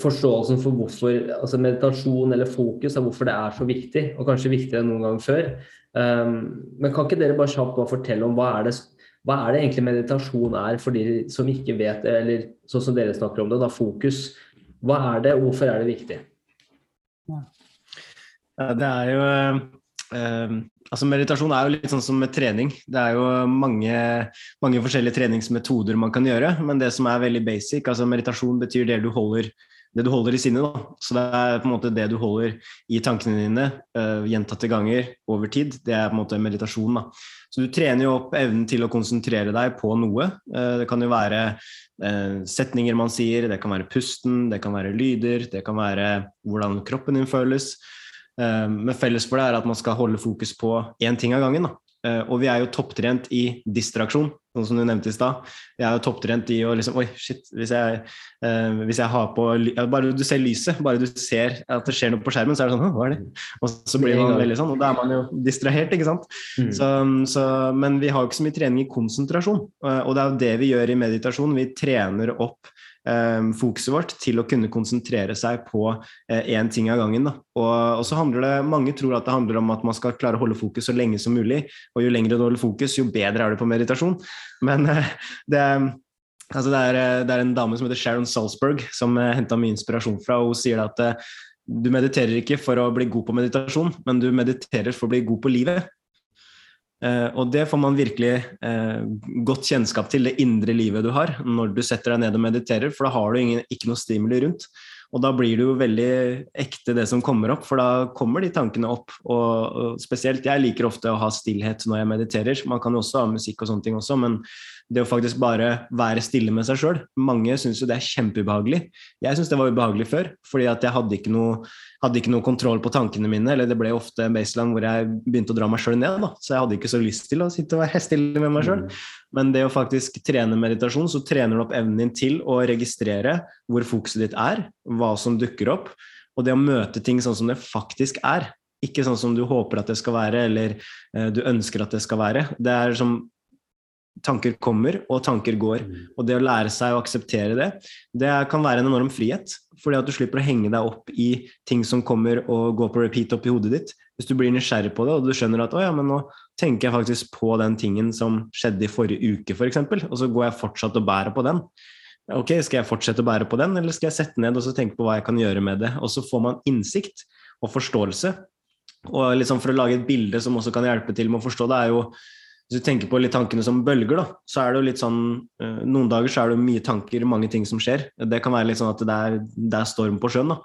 forståelsen for hvorfor altså meditasjon eller fokus er hvorfor det er så viktig, og kanskje viktigere enn noen gang før. Um, men kan ikke dere bare kjapt fortelle om hva er, det, hva er det egentlig meditasjon er for de som ikke vet det, eller sånn som dere snakker om det, da fokus. Hva er det, og hvorfor er det viktig? Ja, det er jo uh, Altså Meditasjon er jo litt sånn som med trening. Det er jo mange, mange, forskjellige treningsmetoder man kan gjøre, men det som er veldig basic, altså meditasjon betyr det du holder, det du holder i sinnet. Da. Så det er på en måte det du holder i tankene dine uh, gjentatte ganger over tid. Det er på en måte meditasjon. Da. Så du trener jo opp evnen til å konsentrere deg på noe. Uh, det kan jo være uh, setninger man sier, det kan være pusten, det kan være lyder, det kan være hvordan kroppen din føles. Eh, men felles for det er at man skal holde fokus på én ting av gangen. Da. Uh, og vi er jo topptrent i distraksjon, sånn som du nevnte i stad. Jeg er jo topptrent i å liksom Oi, shit. Hvis jeg, uh, hvis jeg har på Bare du ser lyset, bare du ser at det skjer noe på skjermen, så er det sånn Hva er det? Og så blir man veldig sånn, og da er man jo distrahert, ikke sant. Mm. Så, så, men vi har jo ikke så mye trening i konsentrasjon, og det er jo det vi gjør i meditasjon. Vi trener opp fokuset vårt til å kunne konsentrere seg på én eh, ting av gangen. Og, og, så handler det, Mange tror at det handler om at man skal klare å holde fokus så lenge som mulig. Og jo lengre du holder fokus, jo bedre er du på meditasjon. Men eh, det, altså det, er, eh, det, er, en dame som heter Sharon Salzberg, som henta mye inspirasjon fra. og Hun sier at du mediterer ikke for å bli god på meditasjon, men du mediterer for å bli god på livet. Uh, og det får man virkelig uh, godt kjennskap til, det indre livet du har, når du setter deg ned og mediterer, for da har du ingen, ikke noe stimuli rundt. Og da blir det jo veldig ekte det som kommer opp, for da kommer de tankene opp. Og, og spesielt, jeg liker ofte å ha stillhet når jeg mediterer. Man kan jo også ha musikk og sånne ting også, men det å faktisk bare være stille med seg sjøl Mange syns jo det er kjempeubehagelig. Jeg syns det var ubehagelig før, fordi at jeg hadde ikke, noe, hadde ikke noe kontroll på tankene mine. Eller det ble ofte en baseline hvor jeg begynte å dra meg sjøl ned. Da. Så jeg hadde ikke så lyst til å sitte og være stille med meg sjøl. Mm. Men det å faktisk trene meditasjon, så trener du opp evnen din til å registrere hvor fokuset ditt er, hva som dukker opp, og det å møte ting sånn som det faktisk er. Ikke sånn som du håper at det skal være, eller uh, du ønsker at det skal være. Det er som tanker kommer, og tanker går. Mm. Og det å lære seg å akseptere det, det kan være en enorm frihet. Fordi at du slipper å henge deg opp i ting som kommer og går på repeat opp i hodet ditt. Hvis du blir nysgjerrig på det, og du skjønner at å ja, men nå tenker jeg faktisk på den tingen som skjedde i forrige uke, f.eks., for eksempel, og så går jeg fortsatt og bærer på den. Ok, Skal jeg fortsette å bære på den, eller skal jeg sette ned og så tenke på hva jeg kan gjøre med det? Og så får man innsikt og forståelse. Og liksom For å lage et bilde som også kan hjelpe til med å forstå det, er jo hvis du tenker på litt tankene som bølger, da, så er det jo litt sånn uh, Noen dager så er det mye tanker, mange ting som skjer. Det kan være litt sånn at det er, det er storm på sjøen, da.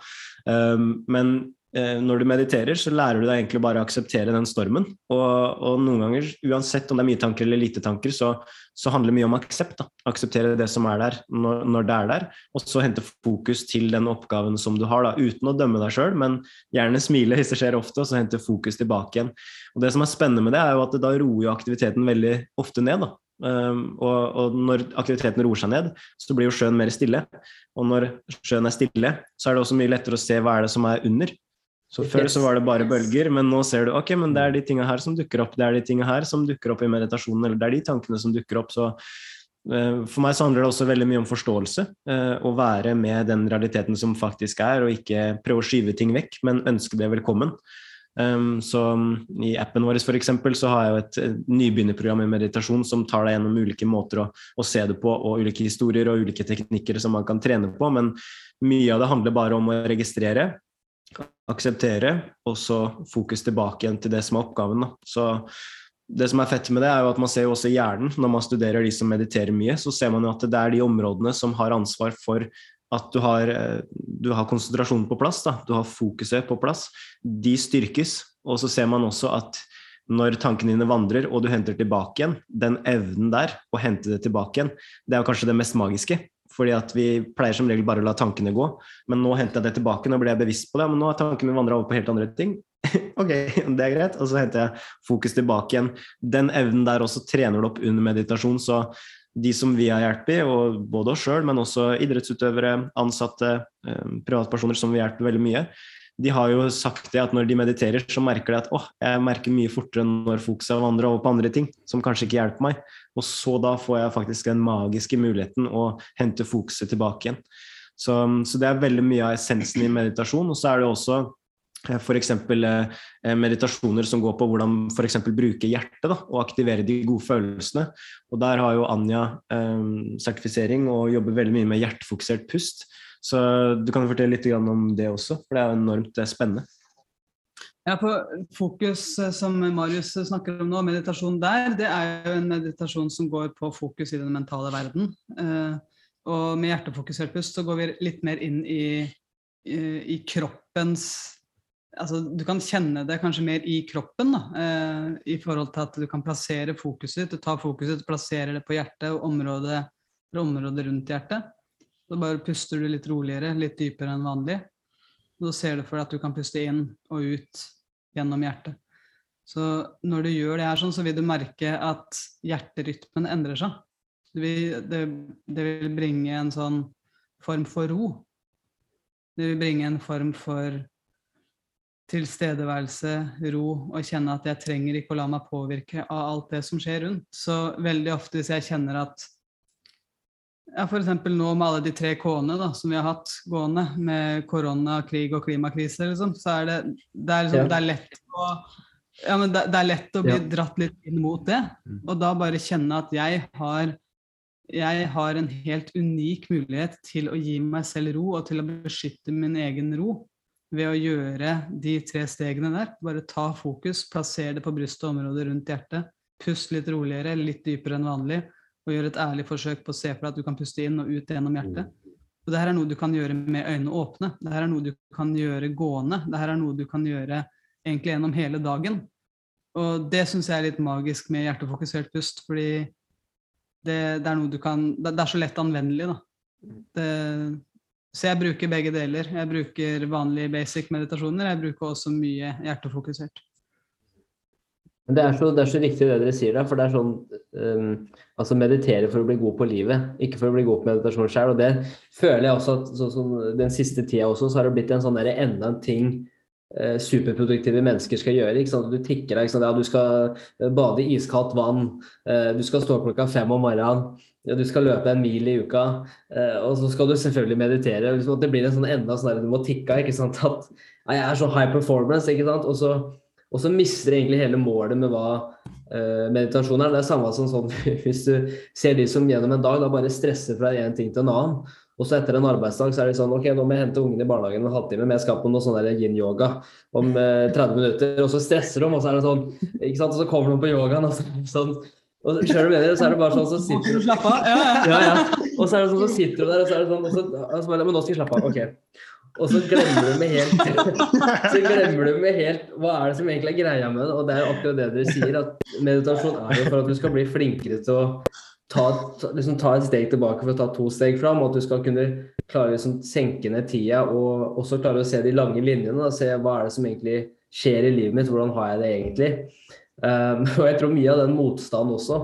Um, men Eh, når du mediterer, så lærer du deg egentlig bare å akseptere den stormen. Og, og noen ganger, uansett om det er mye tanker eller lite tanker, så, så handler det mye om aksept. Akseptere det som er der, når, når, det er der. Og så hente fokus til den oppgaven som du har, da, uten å dømme deg sjøl, men gjerne smile hvis det skjer ofte, og så hente fokus tilbake igjen. Og Det som er spennende med det, er jo at da roer jo aktiviteten veldig ofte ned. da. Um, og, og, når aktiviteten roer seg ned, så blir jo sjøen mer stille. Og når sjøen er stille, så er det også mye lettere å se hva er det som er under. Så Før så var det bare bølger, men nå ser du ok, men det er de tinga her som dukker opp. Det er de tinga her som dukker opp i meditasjonen, eller det er de tankene som dukker opp. Så uh, for meg så handler det også veldig mye om forståelse. Uh, å være med den realiteten som faktisk er, og ikke prøve å skyve ting vekk, men ønske det velkommen. Um, så I appen vår for eksempel, så har jeg jo et, et nybegynnerprogram i meditasjon som tar deg gjennom ulike måter å, å, se det på, og ulike historier og ulike teknikker som man kan trene på. Men mye av det handler bare om å registrere, akseptere, og så fokus tilbake igjen til det som er oppgaven. Da. Så det som er fett med det, er jo at man ser jo også hjernen, når man studerer de som mediterer mye, så ser man jo at det er de områdene som har ansvar for at du har, eh, du har konsentrasjonen på plass, da. du har fokuset på plass. De styrkes. Og så ser man også at når tankene dine vandrer, og du henter tilbake igjen, den evnen der, å hente det tilbake igjen, det er kanskje det mest magiske. Fordi at vi pleier som regel bare å la tankene gå. Men nå henter jeg det tilbake, nå ble jeg bevisst på det. Men nå har tankene vandra over på helt andre ting. <laughs> ok, det er greit. Og så henter jeg fokus tilbake igjen. Den evnen der også trener du opp under meditasjon. Så de som vi har hjulpet, og både oss sjøl, men også idrettsutøvere, ansatte, eh, privatpersoner som vi hjelper veldig mye, de har jo sagt det at når de mediterer, så merker de at åh, jeg merker mye fortere når fokuset vandrer over på andre ting som kanskje ikke hjelper meg. Og så da får jeg faktisk den magiske muligheten å hente fokuset tilbake igjen. Så, så det er veldig mye av essensen i meditasjon. Og så er det også eh, F.eks. Eh, meditasjoner som går på hvordan f.eks. bruke hjertet da, og aktivere de gode følelsene. Og Der har jo Anja eh, sertifisering og jobber veldig mye med hjertefokusert pust. Så du kan fortelle litt om det også, for det er enormt eh, spennende. Ja, på Fokus, eh, som Marius snakker om nå, meditasjon der, det er jo en meditasjon som går på fokus i den mentale verden. Eh, og med hjertefokusert pust så går vi litt mer inn i, i, i kroppens altså Du kan kjenne det kanskje mer i kroppen, da, eh, i forhold til at du kan plassere fokuset. Du tar fokuset, plasserer det på hjertet og området, området rundt hjertet. Så bare puster du litt roligere, litt dypere enn vanlig. Og da ser du for deg at du kan puste inn og ut gjennom hjertet. Så når du gjør det her sånn, så vil du merke at hjerterytmen endrer seg. Det vil, det, det vil bringe en sånn form for ro. Det vil bringe en form for tilstedeværelse, ro, og kjenne at jeg trenger ikke å la meg påvirke av alt det som skjer rundt. Så veldig ofte hvis jeg kjenner at ja, F.eks. nå med alle de tre K-ene da, som vi har hatt gående, med korona, krig og klimakrise, liksom, så er det, det, er liksom, Ja. det er lett å ja, men det, det er lett å bli dratt litt inn mot det. Mm. Og da bare kjenne at jeg har, jeg har en helt unik mulighet til å gi meg selv ro, og til å beskytte min egen ro ved å gjøre de tre stegene der. Bare ta fokus, plassere det på brystet og området rundt hjertet. Pust litt roligere, litt dypere enn vanlig, og gjør et ærlig forsøk på å se for deg at du kan puste inn og ut gjennom hjertet. Og det her er noe du kan gjøre med øynene åpne. Det her er noe du kan gjøre gående. Det her er noe du kan gjøre egentlig gjennom hele dagen. Og det syns jeg er litt magisk med hjertefokusert pust, fordi det, det er noe du kan Det, det er så lett anvendelig, da. Det, så jeg bruker begge deler. Jeg bruker vanlige basic meditasjoner. Jeg bruker også mye hjertefokusert. Men det er, så, det er så riktig det dere sier der, for det er sånn um, Altså meditere for å bli god på livet, ikke for å bli god på meditasjon sjøl. Og det føler jeg også at sånn som den siste tida også, så har det blitt en sånn der, enda en ting eh, superproduktive mennesker skal gjøre. ikke sant? Du tikker deg? Ja, du skal eh, bade i iskaldt vann, eh, du skal stå klokka fem om morgenen, ja, du skal løpe en mil i uka, eh, og så skal du selvfølgelig meditere. Liksom, det blir en sånn enda sånn der, du må tikke av. <laughs> At jeg er så high performance, ikke sant. Og så, og så mister du egentlig hele målet med hva eh, meditasjon er. Det er samme som sånn <laughs> hvis du ser de som gjennom en dag da bare stresser fra en ting til en annen. Og så etter en arbeidsdag så er det sånn ok, nå må jeg hente ungene i barnehagen en halvtime, men jeg skal på noe sånn yin-yoga om eh, 30 minutter. Og så stresser de, og så er det sånn ikke sant, og så kommer de på yogaen, og så, sånn, og så, skjønner du mener, så er det bare sånn, så sitter du Slapp av. Ja, ja. ja, ja. Og så er det sånn, så sitter du der, og så er det sånn og så, og så Men nå skal jeg slappe av. Ok. Og så glemmer du med helt <laughs> Så glemmer du med helt Hva er det som egentlig er greia med det? Og det er akkurat det dere sier, at meditasjon er jo for at du skal bli flinkere til å ta, liksom, ta et steg tilbake for å ta to steg fram, og at du skal kunne klare å liksom, senke ned tida og også klare å se de lange linjene. og se hva er det som egentlig skjer i livet mitt, hvordan har jeg det egentlig. Um, <laughs> og jeg tror mye av den motstanden også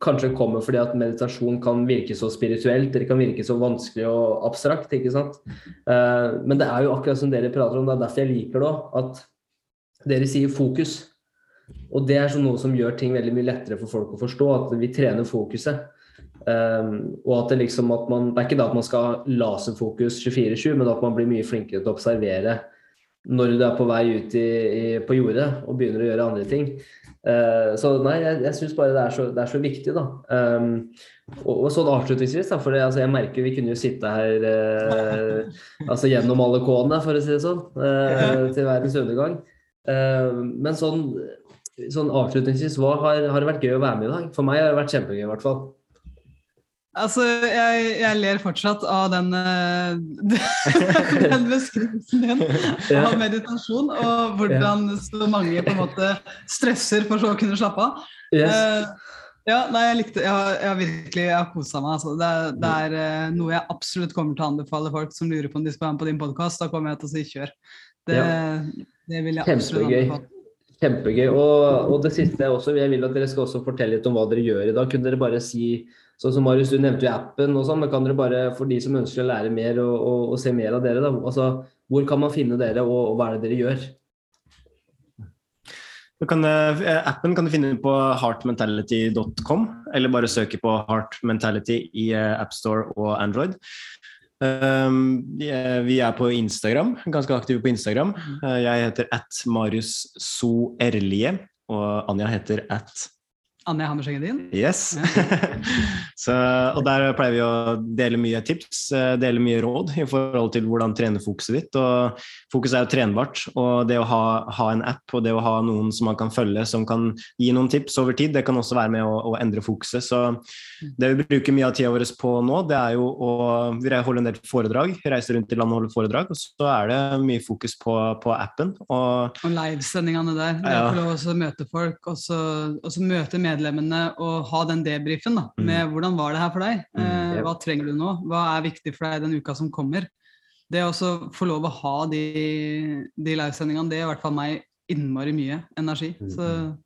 kanskje kommer fordi at meditasjon kan virke så spirituelt, det kan virke så vanskelig og abstrakt. ikke sant? Eh, men det er jo akkurat som dere prater om, det er derfor jeg liker det òg, at dere sier fokus. Og det er noe som gjør ting veldig mye lettere for folk å forstå, at vi trener fokuset. Um, og at det liksom at man, det er ikke da at man skal ha laserfokus 24-7, men at man blir mye flinkere til å observere når du er på vei ut i, i, på jordet og begynner å gjøre andre ting. Eh, så nei, jeg, jeg syns bare det er, så, det er så viktig, da. Um, og, og sånn avslutningsvis, da, for det, altså, jeg merker vi kunne jo sitte her uh, altså gjennom alle K-ene, for å si det sånn, uh, til verdens undergang. Uh, men sånn, sånn avslutningsvis, hva har, har det vært gøy å være med i dag? For meg har det vært kjempegøy, i hvert fall. Altså, jeg, jeg ler fortsatt av den, eh, <laughs> den beskrivelsen din av meditasjon, og hvordan så mange på en måte stresser for så å kunne slappe av. Yes. Eh, ja, nei, jeg likte Jeg har, virkelig jeg har kosa meg. Altså. Det, det er eh, noe jeg absolutt kommer til å anbefale folk som lurer på om de skal være med på din podkast. Da kommer jeg til å si kjør. Det, det vil jeg absolutt Kjempegøy. anbefale. Kjempegøy. Og, og det siste er også, jeg vil at dere skal også fortelle litt om hva dere gjør i dag. Kunne dere bare si Sånn som Marius, du nevnte jo appen og sånn, men kan dere bare, for de som ønsker å lære mer og, og, og se mer av dere, da, altså, hvor kan man finne dere, og, og hva er det dere gjør? Du kan, eh, appen kan du finne på heartmentality.com, eller bare søke på Heart Mentality i eh, AppStore og Android. Um, vi er- på Instagram, ganske aktive på Instagram. Eh, Jeg heter at Marius So Erlie, og Anja heter at Anja Hammersengen din? Yes. <laughs> Så, og der pleier vi å dele mye tips, eh, dele mye råd i forhold til hvordan trene fokuset ditt. Og fokus er jo trenbart, og det å ha, ha en app og det å ha noen som man kan følge, som kan gi noen tips over tid, det kan også være med å, å endre fokuset. Så det vi bruker mye av tida vår på nå, det er jo å vi holder en del foredrag, reiser rundt i landet og holder foredrag, og så er det mye fokus på, på appen. Og Og livesendingene der. Det Ja. å møte folk, og så, og så møte medlemmene og ha den debrifen da, Mm. med hvordan var det her for deg? Mm, Eh, hva trenger du nå? Hva er viktig for deg den uka som kommer? Det å få lov å ha de, de livesendingene, det er i hvert fall meg innmari mye energi. Så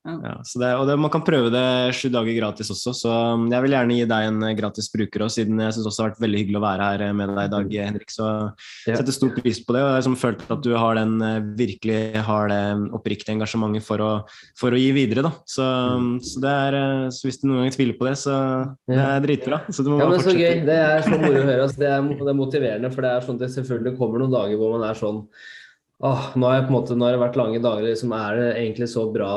Ja, så det, og det, Man kan prøve det sju dager gratis også, så um, jeg vil gjerne gi deg en eh, gratis bruker òg, siden jeg syns det har vært veldig hyggelig å være her eh, med deg i dag, Henrik. Så jeg setter stor pris på det. og Jeg har liksom følt at du har den eh, virkelig har det oppriktige engasjementet for å, for å gi videre. da. Så, um, så, det er, så hvis du noen gang tviler på det, så det er dritbra. Så du må ja, bare fortsette. så gøy. Det er så moro å høre. Altså, det, er, det er motiverende, for det er sånn at det selvfølgelig kommer noen dager hvor man er sånn Åh, nå har måte, nå har det vært lange dager. Liksom, er det egentlig så bra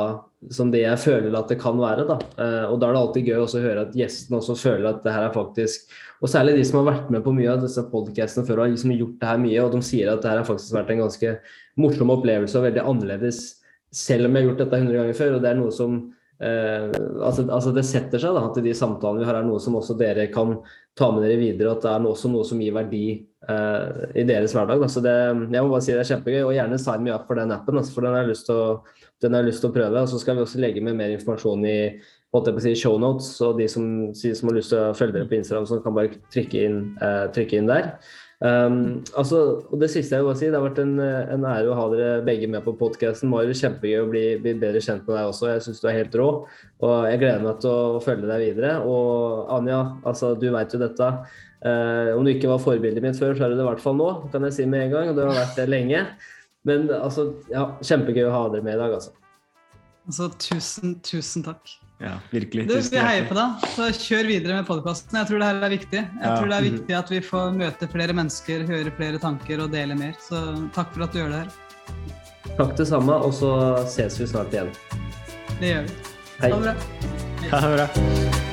som det jeg føler at det kan være? da? Eh, og da er det alltid gøy å høre at gjestene også føler at det her er faktisk Og særlig de som har vært med på mye av disse podcastene før og har liksom gjort det her mye, og de sier at det her har faktisk vært en ganske morsom opplevelse og veldig annerledes selv om jeg har gjort dette 100 ganger før. og det er noe som Eh, altså, altså Det setter seg da, at de samtalene vi har er noe som også dere kan ta med dere videre. At det er også noe som gir verdi eh, i deres hverdag. Da. Så det, jeg må bare si det er kjempegøy. Og gjerne sign me up for den appen, altså, for den har jeg lyst til å, prøve. Og så skal vi også legge med mer informasjon i holdt jeg på å si, shownotes. Og de som, som har lyst til å følge dere på Instagram, så kan bare trykke inn, eh, trykke inn der. Um, altså, og det siste jeg vil si, det har vært en, en ære å ha dere begge med på podkasten. Marius, kjempegøy å bli, bli, bedre kjent med deg også. Jeg syns du er helt rå. Og jeg gleder meg til å følge deg videre. Og Anja, altså, du veit jo dette. Uh, om du ikke var forbildet mitt før, så er du det i hvert fall nå, kan jeg si med en gang. Og du har vært det lenge. Men altså, ja, kjempegøy å ha dere med i dag, altså. Altså, tusen, tusen takk. Ja, virkelig. Du, vi heier på deg, så kjør videre med podkasten. Jeg tror det her er viktig. Jeg Ja. tror det er viktig at vi får møte flere mennesker, høre flere tanker og dele mer. Så takk for at du gjør det her. Takk det samme, og så ses vi snart igjen. Det gjør vi. Hei. Ha det bra. Ha det bra.